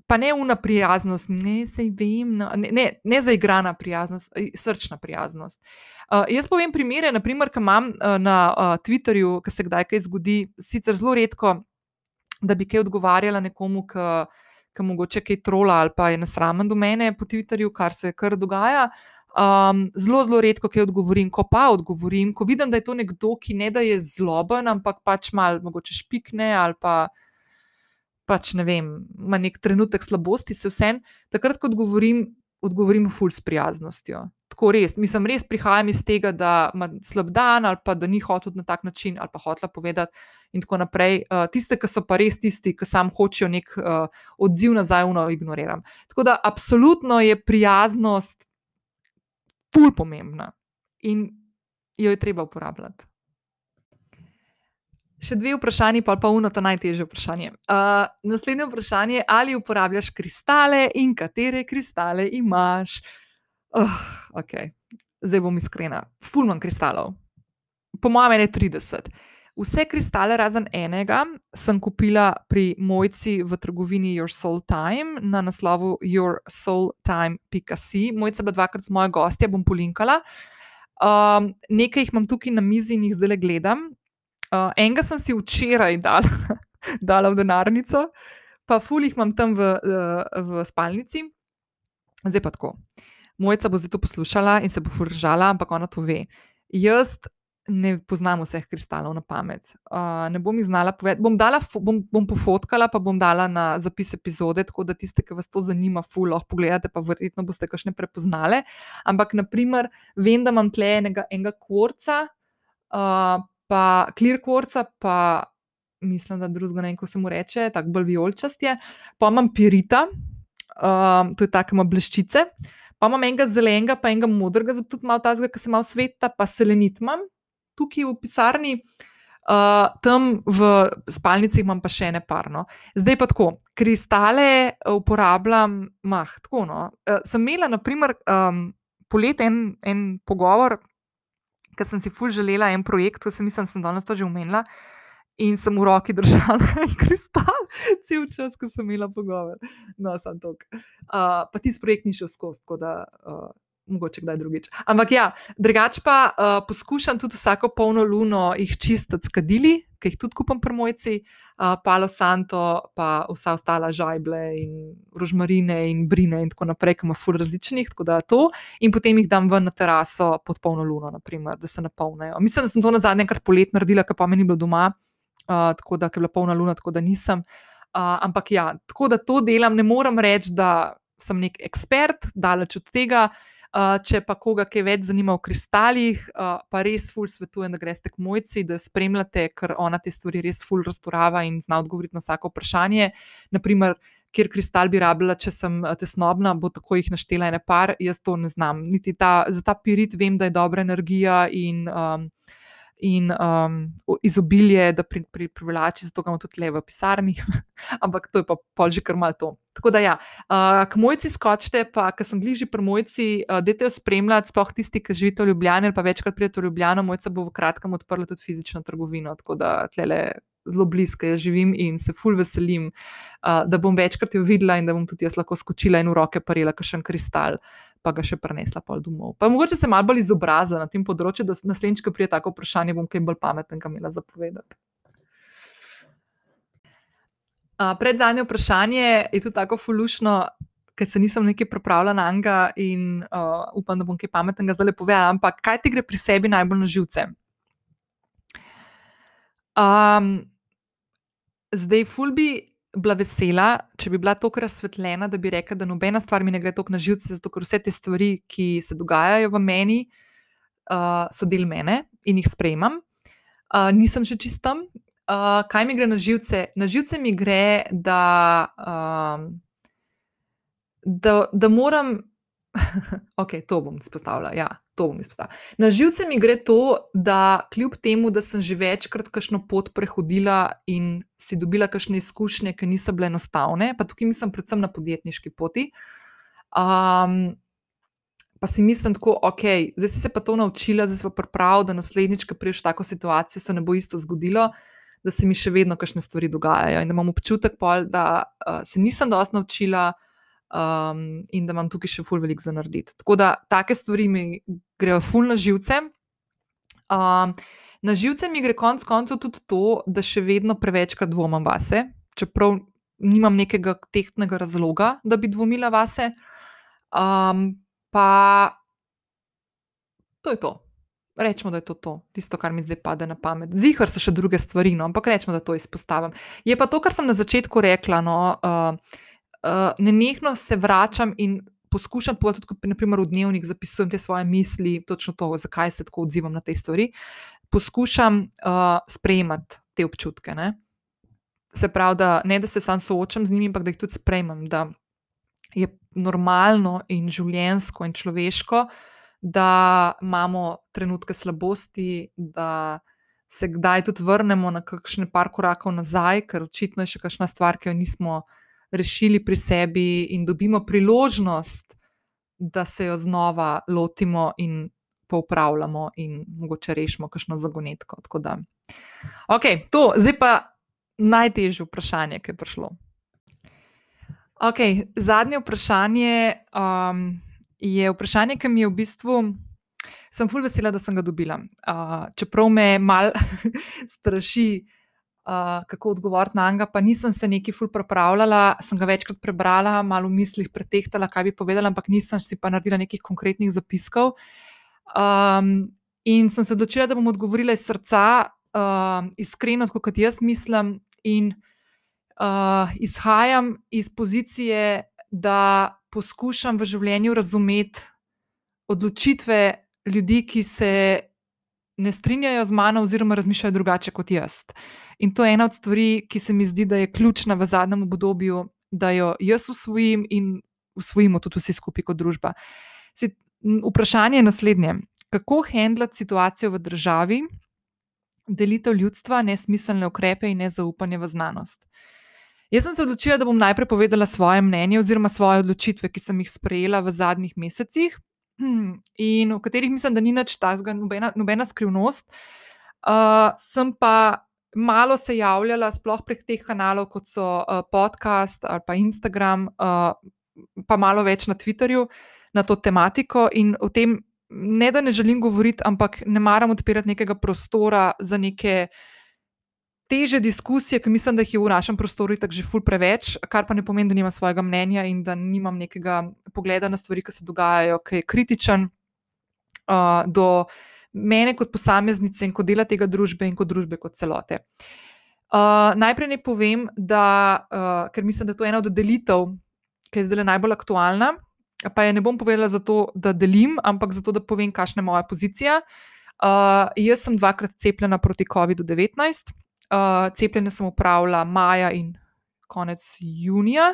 pa ne una prijaznost, ne se vem, no, ne, ne, ne zaigrana prijaznost, srčna prijaznost. Uh, jaz povem primere, naprimer, ki imam uh, na uh, Twitterju, ki se kdaj kaj zgodi, sicer zelo redko, da bi kaj odgovarjala nekomu, ki mogoče kaj trola ali pa je nasramen do mene po Twitterju, kar se kar dogaja. Um, zelo, zelo redko kaj odgovorim, ko pa odgovorim, ko vidim, da je to nekdo, ki ne da je zloben, ampak pač malo mogoče špikne ali pa pač ne vem, ima nek trenutek slabosti, se vsem, takrat, ko odgovorim, odgovorim ful s prijaznostjo. Tako res, mislim, res prihajam iz tega, da ima slab dan ali pa da ni hotel na tak način ali pa hotla povedati. In tako naprej. Uh, tiste, ki so pa res tisti, ki sam hočejo nek uh, odziv nazaj, uno ignoriram. Tako da, absolutno je prijaznost ful pomembna in jo je treba uporabljati. Še dve vprašanje, pa uno, ta najtežje vprašanje. Uh, naslednje vprašanje je, ali uporabljaš kristale in katere kristale imaš? Uh, okay. Zdaj bom iskrena. Fulman kristalov. Po mojem, je 30. Vse kristale, razen enega, sem kupila pri mojci v trgovini Your Soul Time na naslovu yoursoultime.com. Mojca je bila dvakrat moja gostja, bom polinkala. Um, nekaj jih imam tukaj na mizi in jih zdaj gledam. Uh, enega sem si včeraj dal, dala v denarnico, pa fulih imam tam v, uh, v spalnici, zdaj pa tako. Mojca bo zdaj to poslušala in se bo furžala, ampak ona to ve. Jaz ne poznam vseh kristalov na pamet. Uh, ne bom jih znala povedati. Bom, bom, bom pofotkala, pa bom dala na zapis epizode, tako da tiste, ki vas to zanima, fulo, lahko pogledate, pa verjetno boste kakšne prepoznale. Ampak, naprimer, vem, da imam tle enega, enega kvorca. Uh, pa clear quartza, pa mislim, da drugega ne, ko se mu reče, tako bolj vijolčast je. Pa imam pirita, um, to je tako, ima bleščice. Pa imam enega zelenega, pa enega modrega, zato tudi malo tazga, ki se malo sveta, pa selenit imam tukaj v pisarni. Uh, tam v spalnici imam pa še ene parno. Zdaj pa tako, kristale uporabljam, mah, tako. No. Uh, sem imela, naprimer, um, poleti en, en pogovor ker sem si fulž želela en projekt, ki sem mislila, da sem danes to že umenila. In sem v roki držala en kristal, cel čas, ko sem imela pogovor. No, sem tok. Uh, pa ti projekt ni šel skozi, tako da uh, mogoče kdaj drugič. Ampak ja, drugače pa uh, poskušam tudi vsako polno luno jih čistiti s kadili, ki jih tudi kupam pri mojci, uh, Palo Santo, pa vsa ostala žajble in rožmarine in brine in tako naprej, ki ima fur različnih, tako da to. In potem jih dam ven na teraso pod polno luno, naprimer, da se napolnijo. Mislim, da sem to na zadnje kar polet naredila, ker pa meni bilo doma, uh, tako da je bila polna luna, tako da nisem. Uh, ampak ja, tako da to delam, ne morem reči, da sem nek ekspert, daleč od tega. Uh, če pa koga kaj več zanima o kristalih, pa res ful svetujem, da greste k mojci, da spremljate, ker ona te stvari res ful raztorava in zna odgovoriti na vsako vprašanje. Naprimer, kjer kristal bi rabila, če sem tesnobna, bo tako jih naštela ene par, jaz to ne znam. Niti ta, za ta pirit vem, da je dobra energija in. Um, in um, izobilje, da pri, pri, privlači, zato ga imamo tudi le v pisarni, ampak to je pa pol že kar malo to. Tako da, ja, uh, k mojci skočite, pa ker sem bližji pri mojci, uh, dajte jo spremljati, sploh tisti, ki živite v Ljubljani ali pa večkrat pridete v Ljubljano, mojca bo v kratkem odprla tudi fizično trgovino, tako da tlele. Zelo blizu, jaz živim in se ful veselim, uh, da bom večkrat jo videla in da bom tudi jaz lahko skočila in v roke parila, kakšen kristal. Uh, pa ga še prenesla pol domov. Pa mogoče se malo bolj izobrazila na tem področju, da naslednjič, ko prije tako vprašanje, bom kaj bolj pameten, kam imela zapovedati. Uh, pred zadnje vprašanje je tudi tako fulušno, ker se nisem nekaj pripravila na njega in uh, upam, da bom kaj pametnega zdaj povedala. Ampak kaj ti gre pri sebi najbolj na živce? Um, zdaj, fulbi bila vesela, če bi bila tako razsvetljena, da bi rekla, da nobena stvar mi ne gre tako na živce, zato ker vse te stvari, ki se dogajajo v meni, uh, so del mene in jih sprejemam. Uh, nisem še čistam. Uh, kaj mi gre na živce? Na živce mi gre, da, uh, da, da moram. ok, to bom izpostavila. Ja, to bom izpostavila. Na živce mi gre to, da kljub temu, da sem že večkrat kakšno pot prehodila in si dobila kakšne izkušnje, ki niso bile enostavne, pa tukaj mislim predvsem na podjetniški poti. Um, pa si mislim tako, ok, zdaj si se pa to naučila, zdaj si pa pripravljena, da naslednjič, ko priješ tako situacijo, se ne bo isto zgodilo. Da se mi še vedno kakšne stvari dogajajo, in da imam občutek, pol, da uh, se nisem dosti naučila, um, in da imam tukaj še ful veliko za narediti. Tako da take stvari mi grejo ful na živce. Um, na živce mi gre konec koncev tudi to, da še vedno prevečkrat dvomim vase, čeprav nimam nekega tehtnega razloga, da bi dvomila vase. Um, pa to je to. Rečemo, da je to, to tisto, kar mi zdaj pade na pamet. Zihar so še druge stvari, no, ampak rečemo, da to izpostavim. Je pa to, kar sem na začetku rekla. No, uh, uh, nenehno se vračam in poskušam povedati, tudi naprimer, v dnevnik zapisujem te svoje misli, točno to, zakaj se tako odzivam na te stvari. Poskušam uh, sprejemati te občutke. Ne? Se pravi, da ne da se sam soočam z njimi, ampak da jih tudi sprejmem, da je normalno in življensko in človeško, da imamo trenutke slabosti, da se kdaj tudi vrnemo na kakšne par korakov nazaj, ker očitno je še kakšna stvar, ki jo nismo rešili pri sebi in dobimo priložnost, da se jo znova lotimo in popravljamo, in mogoče rešimo kakšno zagonetko. Ok, to zdaj pa najtežje vprašanje, ki je prišlo. Okay, zadnje vprašanje um, je vprašanje, ki mi je v bistvu. Sem fulj vesela, da sem ga dobila. Uh, čeprav me malo straši, uh, kako odgovoriti na njega, pa nisem se neki ful pripravljala, sem ga večkrat prebrala, malo v mislih pretehtala, kaj bi povedala, ampak nisem si pa naredila nekih konkretnih zapiskov. Um, in sem se odločila, da bom odgovorila iz srca, uh, iskreno, kot jaz mislim, in uh, izhajam iz pozicije, da poskušam v življenju razumeti odločitve ljudi, ki se ne strinjajo z mano, oziroma razmišljajo drugače kot jaz. In to je ena od stvari, ki se mi zdi, da je ključna v zadnjem obdobju, da jo jaz usvojim in usvojimo tudi vsi skupaj kot družba. Si, vprašanje je naslednje: kako handlati situacijo v državi, delitev ljudstva, nesmiselne ukrepe in nezaupanje v znanost? Jaz sem se odločila, da bom najprej povedala svoje mnenje oziroma svoje odločitve, ki sem jih sprejela v zadnjih mesecih in v katerih mislim, da ni nič tazga, nobena, nobena skrivnost. Uh, sem pa malo se javljala, sploh prek teh kanalov, kot so uh, podcast ali pa Instagram, uh, pa malo več na Twitterju na to tematiko. In o tem ne da ne želim govoriti, ampak ne maram odpirati nekega prostora za neke teže diskusije, ki mislim, da jih je v našem prostoru tako že ful preveč, kar pa ne pomeni, da nimam svojega mnenja in da nimam nekega pogleda na stvari, ki se dogajajo, ki je kritičen uh, do mene kot posameznice in kot dela tega družbe in kot družbe kot celote. Uh, najprej ne povem, da, uh, ker mislim, da to je ena od delitev, ki je zdaj najbolj aktualna. Pa je ne bom povedala zato, da delim, ampak zato, da povem, kakšna je moja pozicija. Uh, jaz sem dvakrat cepljena proti COVID-19, Uh, cepljenje sem upravila maja in konec junija.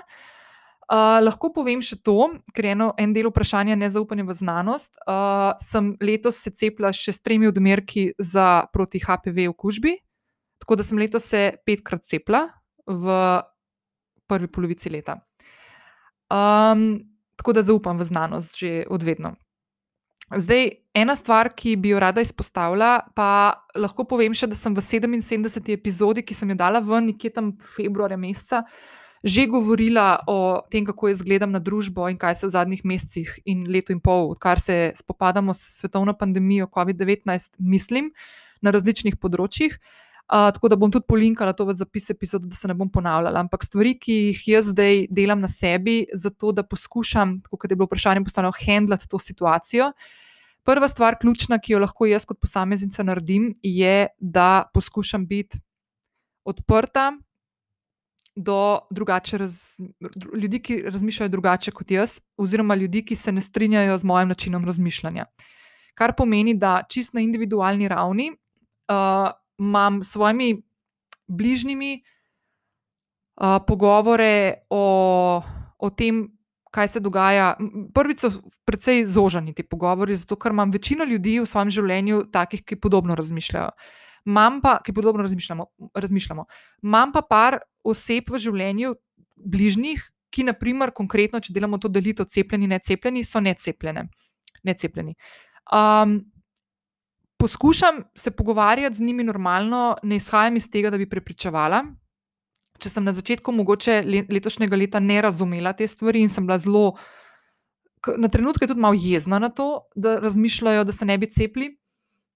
Uh, lahko povem še to, ker je eno, en del vprašanja nezaupanje v znanost. Uh, sem letos se cepila še s tremi odmerki za proti HPV okužbi, tako da sem letos se petkrat cepila v prvi polovici leta. Um, tako da zaupam v znanost že odvedno. Zdaj, ena stvar, ki bi jo rada izpostavila, pa lahko povem še, da sem v 77. epizodi, ki sem jo dala ven, nekje tam februarja meseca, že govorila o tem, kako jaz gledam na družbo in kaj se v zadnjih mesecih in letu in pol, odkar se spopadamo s svetovno pandemijo COVID-19, mislim na različnih področjih. Uh, tako da bom tudi polinkala to v zapis epizode, da se ne bom ponavljala. Ampak stvari, ki jih jaz zdaj delam na sebi, zato da poskušam, kot je bilo vprašanje, postavljeno, handlati to situacijo. Prva stvar, ključna, ki jo lahko jaz kot posameznica naredim, je, da poskušam biti odprta do raz, ljudi, ki razmišljajo drugače kot jaz, oziroma ljudi, ki se ne strinjajo z mojim načinom razmišljanja. Kar pomeni, da čist na individualni ravni. Uh, imam s svojimi bližnjimi uh, pogovore o, o tem, kaj se dogaja. Prvič so precej zoženi ti pogovori, zato ker imam večino ljudi v svojem življenju takih, ki podobno razmišljajo. Mam pa, ki podobno razmišljamo, razmišljamo. Mam pa par oseb v življenju, bližnjih, ki, naprimer, konkretno, če delamo to delitev, cepljeni, ne cepljeni, so necepljene. necepljeni. Um, poskušam se pogovarjati z njimi normalno, ne izhajam iz tega, da bi prepričevala. Če sem na začetku mogoče letošnjega leta ne razumela te stvari in sem bila zelo, na trenutke tudi malo jezna na to, da razmišljajo, da se ne bi cepili.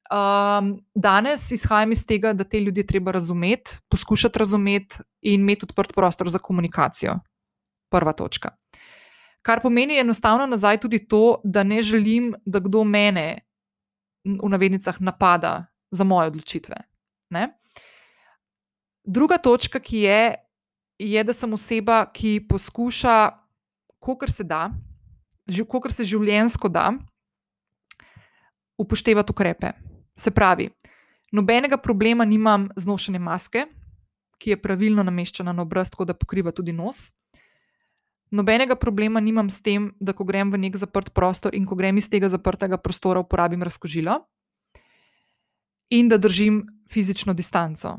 Um, danes izhajam iz tega, da te ljudi treba razumeti, poskušati razumeti in imeti odprt prostor za komunikacijo. Prva točka. Kar pomeni enostavno nazaj tudi to, da ne želim, da kdo mene v navednicah napada za moje odločitve. Ne? Druga točka, ki je, je, da sem oseba, ki poskuša, kolikor se da, kolikor se življensko da, upoštevati ukrepe. Se pravi, nobenega problema nimam z nošenjem maske, ki je pravilno nameščena na obraz, tako da pokriva tudi nos. Nobenega problema nimam s tem, da ko grem v nek zaprt prostor in ko grem iz tega zaprtega prostora, uporabim razkožilo in da držim fizično distanco,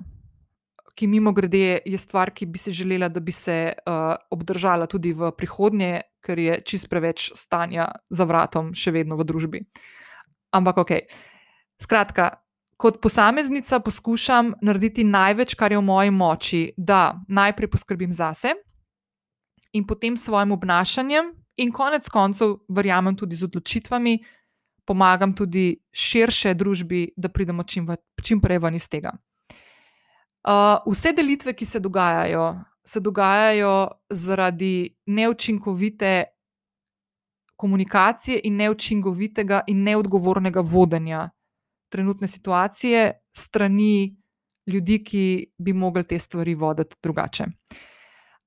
ki mimo grede je stvar, ki bi si želela, da bi se uh, obdržala tudi v prihodnje, ker je čist preveč stanja za vratom, še vedno v družbi. Ampak ok. Skratka. Kot posameznica poskušam narediti največ, kar je v moji moči, da najprej poskrbim zase, in potem s svojim obnašanjem, in konec koncev, verjamem tudi z odločitvami, pomagam tudi širše družbi, da pridemo čim, čim prej ven iz tega. Uh, vse delitve, ki se dogajajo, se dogajajo zaradi neučinkovite komunikacije in neučinkovitega in neodgovornega vodenja trenutne situacije strani ljudi, ki bi mogli te stvari voditi drugače. Uh,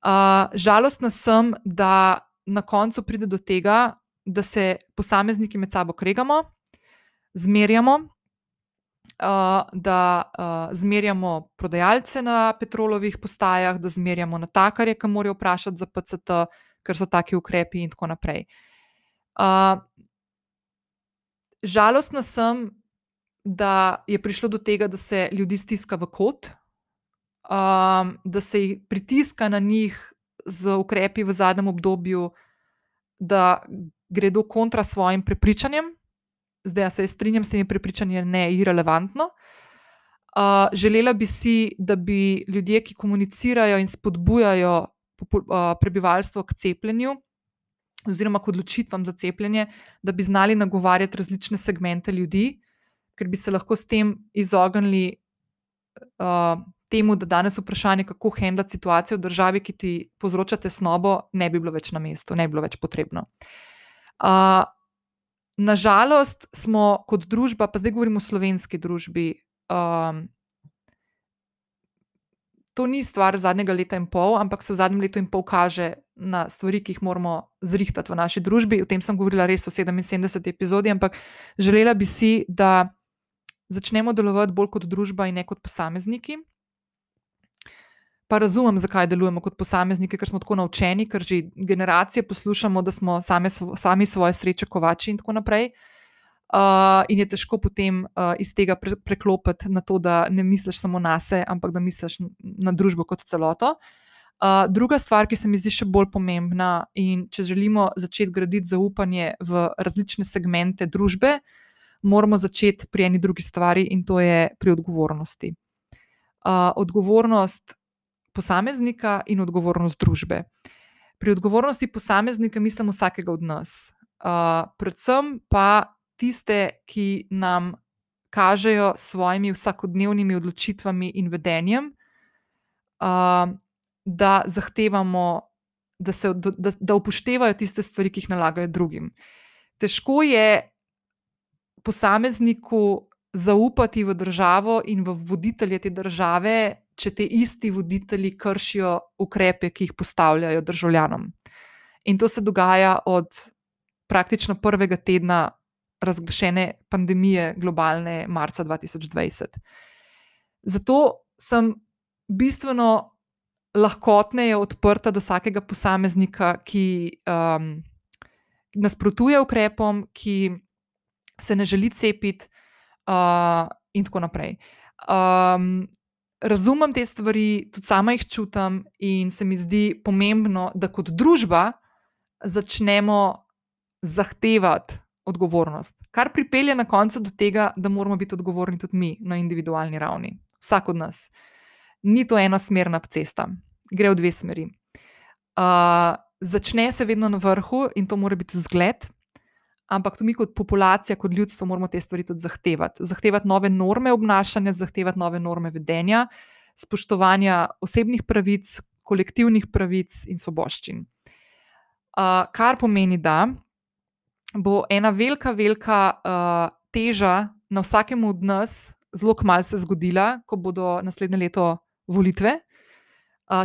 Uh, žalostna sem, da na koncu pride do tega, da se posamezniki med sabo kregamo, zmerjamo, uh, da uh, zmerjamo prodajalce na petrolovih postajah, da zmerjamo natakarje, ki morajo vprašati za PCT, ker so taki ukrepi, in tako naprej. Uh, žalostna sem, da je prišlo do tega, da se ljudi stiska v kot, um, da se jih pritiska na njih z ukrepi v zadnjem obdobju, da gredo kontra svojim prepričanjem. Zdaj, se strinjam s temi prepričanji, ne je irrelevantno. Uh, želela bi si, da bi ljudje, ki komunicirajo in spodbujajo uh, prebivalstvo k cepljenju, oziroma k odločitvam za cepljenje, da bi znali nagovarjati različne segmente ljudi, ker bi se lahko s tem izognili uh, temu, da danes vprašanje, kako handlati situacijo v državi, ki ti povzroča tesnobo, ne bi bilo več na mestu, ne bi bilo več potrebno. Uh, nažalost, smo kot družba, pa zdaj govorimo o slovenski družbi. Um, To ni stvar zadnjega leta in pol, ampak se v zadnjem letu in pol kaže na stvari, ki jih moramo zrihtati v naši družbi. O tem sem govorila res v 77. epizodi, ampak želela bi si, da začnemo delovati bolj kot družba in ne kot posamezniki. Pa razumem, zakaj delujemo kot posamezniki, ker smo tako naučeni, ker že generacije poslušamo, da smo same, sami svoje sreče kovači in tako naprej. Uh, in je težko potem uh, iz tega pre preklopiti na to, da ne misliš samo na sebe, ampak da misliš na družbo kot celoto. Uh, druga stvar, ki se mi zdi še bolj pomembna, in če želimo začeti graditi zaupanje v različne segmente družbe, moramo začeti pri eni drugi stvari, in to je pri odgovornosti. Uh, odgovornost posameznika in odgovornost družbe. Pri odgovornosti posameznika mislim vsakega od nas, uh, predvsem pa tiste, ki nam kažejo s svojimi vsakodnevnimi odločitvami in vedenjem, uh, da zahtevamo, da, se, da, da upoštevajo tiste stvari, ki jih nalagajo drugim. Težko je posamezniku zaupati v državo in v voditelje te države, če te isti voditelji kršijo ukrepe, ki jih postavljajo državljanom. In to se dogaja od praktično prvega tedna razglašene pandemije, globalne, marca 2020. Zato sem bistveno lahkotneje odprta do vsakega posameznika, ki um, nasprotuje ukrepom, ki se ne želi cepiti, uh, in tako naprej. Um, razumem te stvari, tudi sama jih čutim, in se mi zdi pomembno, da kot družba začnemo zahtevati odgovornost, kar pripelje na koncu do tega, da moramo biti odgovorni tudi mi na individualni ravni, vsak od nas. Ni to enosmerna cesta, gre v dve smeri. Uh, začne se vedno na vrhu in to mora biti zgled, ampak mi, kot populacija, kot ljudstvo, moramo te stvari tudi zahtevati. Zahtevati nove norme obnašanja, zahtevati nove norme vedenja, spoštovanja osebnih pravic, kolektivnih pravic in svoboščin. Uh, kar pomeni, da bo ena velika, velika uh, teža na vsakem od nas, zelo kmalo se zgodila, ko bodo naslednje leto volitve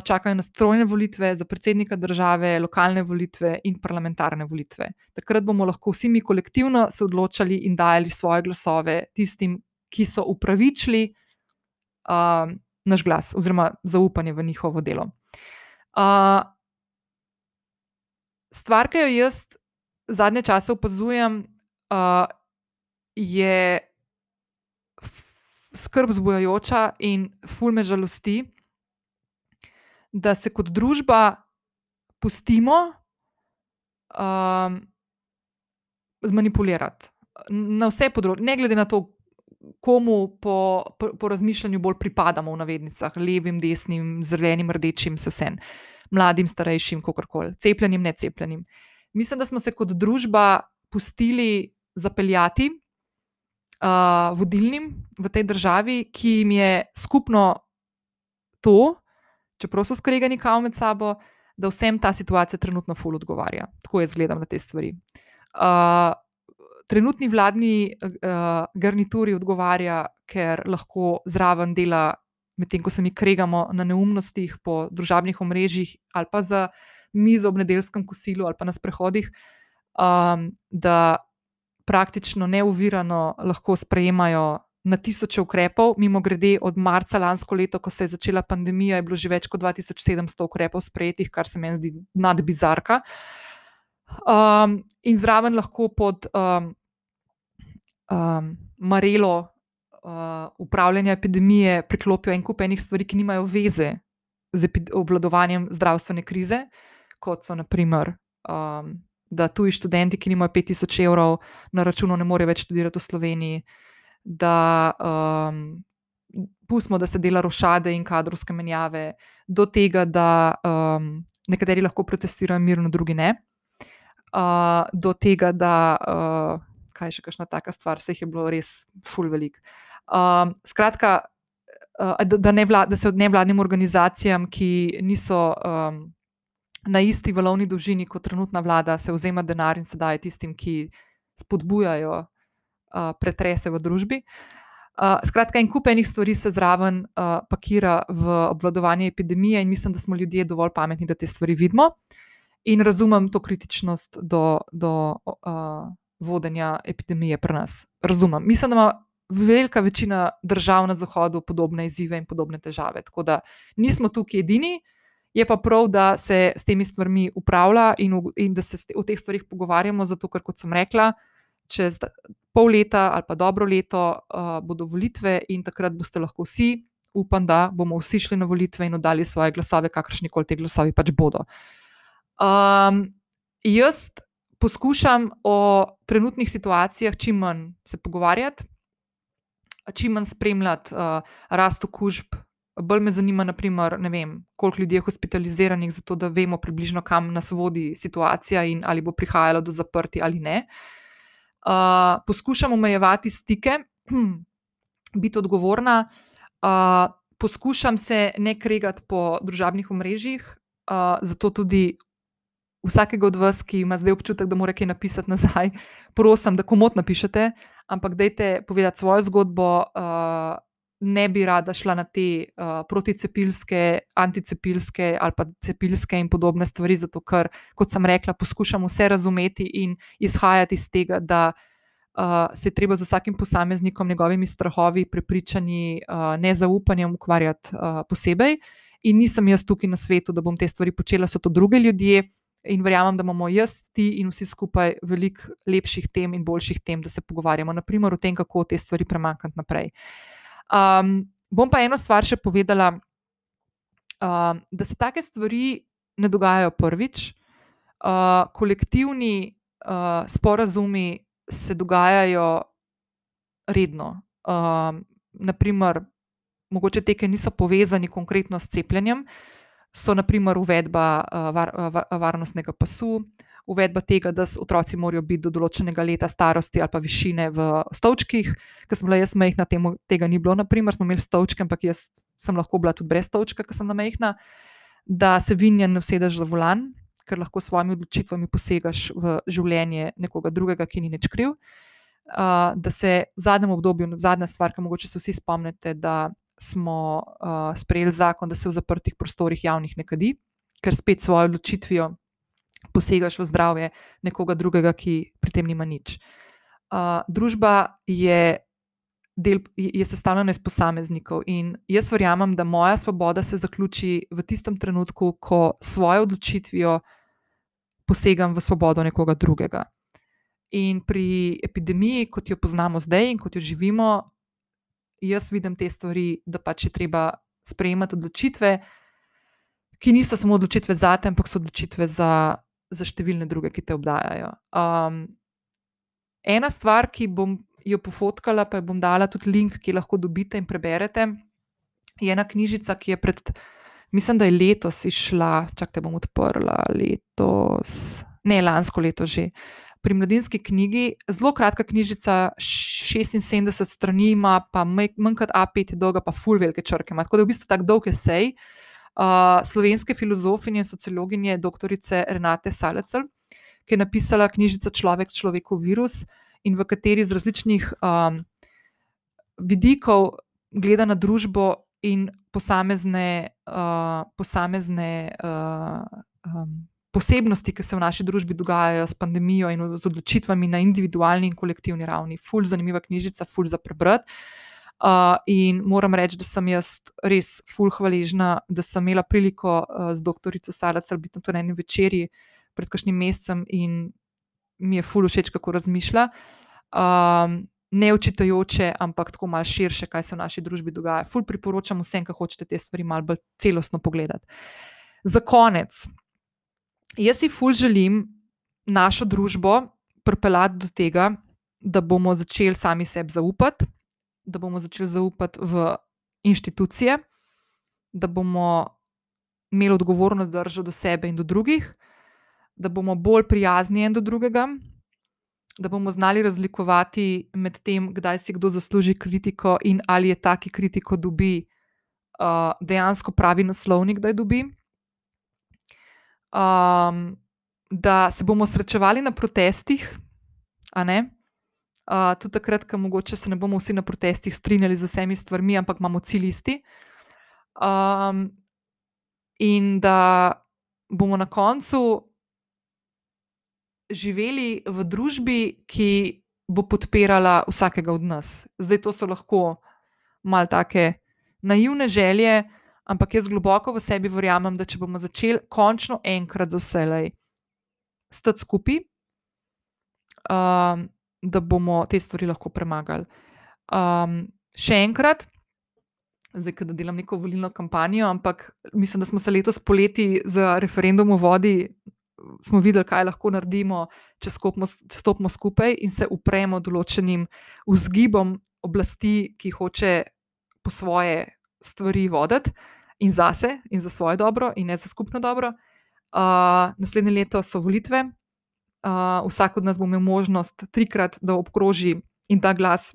čakajo nas trojne volitve za predsednika države, lokalne volitve in parlamentarne volitve. Takrat bomo lahko vsi mi kolektivno se odločali in dajali svoje glasove tistim, ki so upravičili uh, naš glas oziroma zaupanje v njihovo delo. Uh, stvar, ki jo jaz zadnje čase opazujem, uh, je skrb zbujajoča in fulme žalosti da se kot družba pustimo um, zmanipulirati. Na vse področje, ne glede na to, komu po, po, po razmišljanju bolj pripadamo, v navednicah, levim, desnim, zelenim, rdečim, se vsem, mladim, starejšim, kakorkoli, cepljenim, ne cepljenim. Mislim, da smo se kot družba pustili zapeljati uh, vodilnim v tej državi, ki jim je skupno to, čeprav so skregani kao med sabo, da vsem ta situacija trenutno ful odgovarja. Tako jaz gledam na te stvari. Uh, trenutni vladni uh, garnituri odgovarja, ker lahko zraven dela, medtem ko se mi kregamo na neumnostih po družabnih omrežjih ali pa za mizo ob nedeljskem kosilu ali pa na sprehodih, um, da praktično neuvirano lahko sprejemajo na tisoče ukrepov. Mimo grede, od marca lansko leto, ko se je začela pandemija, je bilo že več kot 2700 ukrepov sprejetih, kar se meni zdi nadbizarka. Um, in zraven lahko pod um, um, marelo uh, upravljanja epidemije priklopijo en kup enih stvari, ki nimajo veze z obvladovanjem zdravstvene krize, kot so naprimer. Um, Da tuji študenti, ki nimajo 5000 evrov na računu, ne morejo več študirati v Sloveniji, da um, pustimo, da se dela rošade in kadrovske menjave, do tega, da um, nekateri lahko protestirajo mirno, drugi ne. Uh, do tega, da, uh, kaj še kakšna taka stvar, se jih je bilo res full velik. Um, skratka, uh, da, vlad, da se od nevladnim organizacijam, ki niso um, na isti valovni dolžini kot trenutna vlada, se vzema denar in se daje tistim, ki spodbujajo pretrese v družbi. Uh, skratka, en kup enih stvari se zraven uh, pakira v obvladovanje epidemije, in mislim, da smo ljudje dovolj pametni, da te stvari vidimo. In razumem to kritičnost do, do uh, vodenja epidemije pri nas. Razumem. Mislim, da ima velika večina držav na Zahodu podobne izzive in podobne težave. Tako da nismo tukaj edini, je pa prav, da se s temi stvarmi upravlja in, in da se o teh stvarih pogovarjamo, zato ker, kot sem rekla, čez pol leta ali pa dobro leto uh, bodo volitve in takrat boste lahko vsi. Upam, da bomo vsi šli na volitve in oddali svoje glasove, kakršni koli te glasovi pač bodo. Um, jaz poskušam o trenutnih situacijah čim manj se pogovarjati, čim manj spremljati uh, rast okužb. Bolj me zanima, naprimer, vem, koliko ljudi je hospitaliziranih, zato da vemo približno, kam nas vodi situacija in ali bo prihajalo do zaprti ali ne. Uh, poskušam omejevati stike, biti odgovorna, uh, poskušam se ne kregati po družabnih omrežjih, uh, zato tudi vsakega od vas, ki ima zdaj občutek, da mora kaj napisati nazaj, prosim, da komot napišete, ampak dajte povedati svojo zgodbo. Uh, ne bi rada šla na te uh, proticepilske, anticepilske ali pa cepilske in podobne stvari, zato ker, kot sem rekla, poskušam vse razumeti in izhajati iz tega, da uh, se je treba z vsakim posameznikom, njegovimi strahovi, prepričanji, uh, nezaupanjem ukvarjati uh, posebej. In nisem jaz tukaj na svetu, da bom te stvari počela, so to druge ljudje, in verjamem, da imamo jaz, ti in vsi skupaj veliko lepših tem in boljših tem, da se pogovarjamo, naprimer o tem, kako te stvari premakniti naprej. Um, bom pa eno stvar še povedala, um, da se take stvari ne dogajajo prvič. Uh, kolektivni uh, sporazumi se dogajajo redno. Um, naprimer, mogoče te, ki niso povezani konkretno s cepljenjem, uh, so naprimer uvedba uh, var, uh, varnostnega pasu, uvedba tega, da otroci morajo biti do določenega leta starosti ali pa višine v stolčkih. Ker sem bila jaz majhna, temu, tega ni bilo, naprimer, smo imeli stolčke, ampak jaz sem lahko bila tudi brez stolčka, ker sem bila majhna, da se vinjen ne usedeš za volan, ker lahko s svojimi odločitvami posegaš v življenje nekoga drugega, ki ni nič kriv. Uh, da se v zadnjem obdobju, zadnja stvar, ki mogoče se vsi spomnite, da smo uh, sprejeli zakon, da se v zaprtih prostorih javnih ne kadi, ker spet svojo odločitvijo posegaš v zdravje nekoga drugega, ki pri tem nima nič. Uh, družba je, del, je sestavljena iz posameznikov in jaz verjamem, da moja svoboda se zaključi v tistem trenutku, ko svojo odločitvijo posegam v svobodo nekoga drugega. In pri epidemiji, kot jo poznamo zdaj in kot jo živimo, jaz vidim te stvari, da pač je treba sprejemati odločitve, ki niso samo odločitve za te, ampak so odločitve za, za številne druge, ki te obdajajo. Um, ena stvar, ki bom jo pofotkala, pa bom dala tudi link, ki lahko dobite in preberete, je ena knjižica, ki je pred, mislim, da je letos išla, čakaj, bom odprla letos, ne lansko leto že. Pri mladinski knjigi, zelo kratka knjižica, 76 strani, ima pa manj kot A5, dolga pa full velike črke. Tako da je v bistvu tako dolg esej uh, slovenske filozofinje in sociologinje, dr. Renate Salecel, ki je napisala knjižico Človek, človekov virus, in v kateri z različnih um, vidikov gleda na družbo in posamezne. Uh, posamezne uh, um, posebnosti, ki se v naši družbi dogajajo s pandemijo in z odločitvami na individualni in kolektivni ravni. Ful, zanimiva knjižica, ful za prebrati. Uh, in moram reči, da sem jaz res ful hvaležna, da sem imela priliko uh, z doktorico Saracel biti na enem večerji pred kakšnim mesecem in mi je ful všeč, kako razmišlja. Um, ne učitajoče, ampak tako malo širše, kaj se v naši družbi dogaja. Ful priporočam vsem, ki hočete te stvari malo bolj celostno pogledati. Za konec, jaz si ful želim našo družbo pripeljati do tega, da bomo začeli sami sebi zaupati, da bomo začeli zaupati v inštitucije, da bomo imeli odgovorno držo do sebe in do drugih, da bomo bolj prijazni en do drugega. Da bomo znali razlikovati med tem, kdaj si kdo zasluži kritiko, in ali je ta, ki kritiko dobi, uh, dejansko pravi naslovnik, da jo dobi um, da se bomo srečevali na protestih, uh, tudi takrat, ko mogoče se ne bomo vsi na protestih strinjali z vsemi stvarmi, ampak imamo cilj isti. Um, in da bomo na koncu živeli v družbi, ki bo podpirala vsakega od nas. Zdaj to so lahko mal take naivne želje, ampak jaz globoko v sebi verjamem, da če bomo začeli končno enkrat za vselej stati skupaj, um, da bomo te stvari lahko premagali. Um, še enkrat, zdaj, da delam neko volilno kampanjo, ampak mislim, da smo se letos poleti za referendum o vodi. Smo videli, kaj lahko naredimo, če stopimo skupaj in se upremo določenim vzgibom oblasti, ki hoče po svoje stvari voditi in zase, in za svoje dobro, in ne za skupno dobro. Uh, naslednje leto so volitve, uh, vsak od nas bo imel možnost trikrat, da obkroži in da glas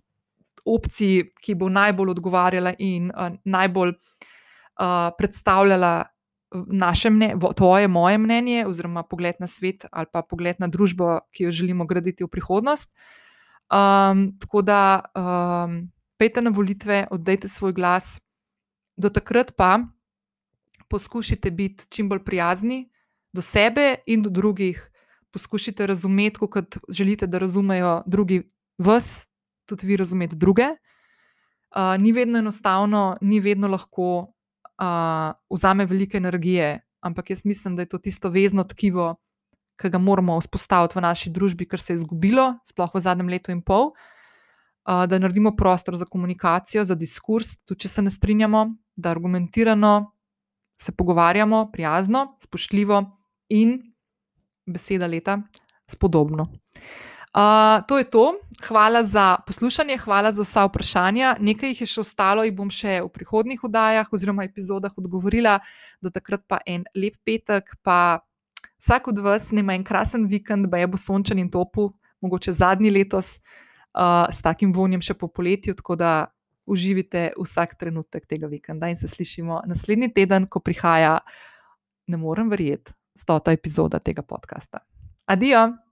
opciji, ki bo najbolj odgovarjala in uh, najbolj uh, predstavljala naše mnenje, tvoje, moje mnenje, oziroma pogled na svet ali pa pogled na družbo, ki jo želimo graditi v prihodnost. Um, tako da um, pejte na volitve, oddajte svoj glas, do takrat pa poskušajte biti čim bolj prijazni do sebe in do drugih. Poskušajte razumeti, kot želite, da razumejo drugi vas, tudi vi razumete druge. Uh, ni vedno enostavno, ni vedno lahko, uh, vzame veliko energije, ampak jaz mislim, da je to tisto vezno tkivo, ki ga moramo vzpostaviti v naši družbi, kar se je izgubilo, sploh v zadnjem letu in pol. Uh, da naredimo prostor za komunikacijo, za diskurs, tudi če se ne strinjamo, da argumentirano se pogovarjamo, prijazno, spoštljivo in beseda leta, spodobno. Uh, to je to. Hvala za poslušanje, hvala za vsa vprašanja. Nekaj jih je še ostalo, jih bom še v prihodnih oddajah oziroma epizodah odgovorila. Do takrat pa en lep petek, pa vsak od vas ima en krasen vikend, da je bo sončen in topel, mogoče zadnji letos uh, s takim vonjem še po poletju. Tako da uživite vsak trenutek tega vikenda in se slišimo naslednji teden, ko prihaja, ne morem verjeti, stota epizoda tega podcasta. Adijo!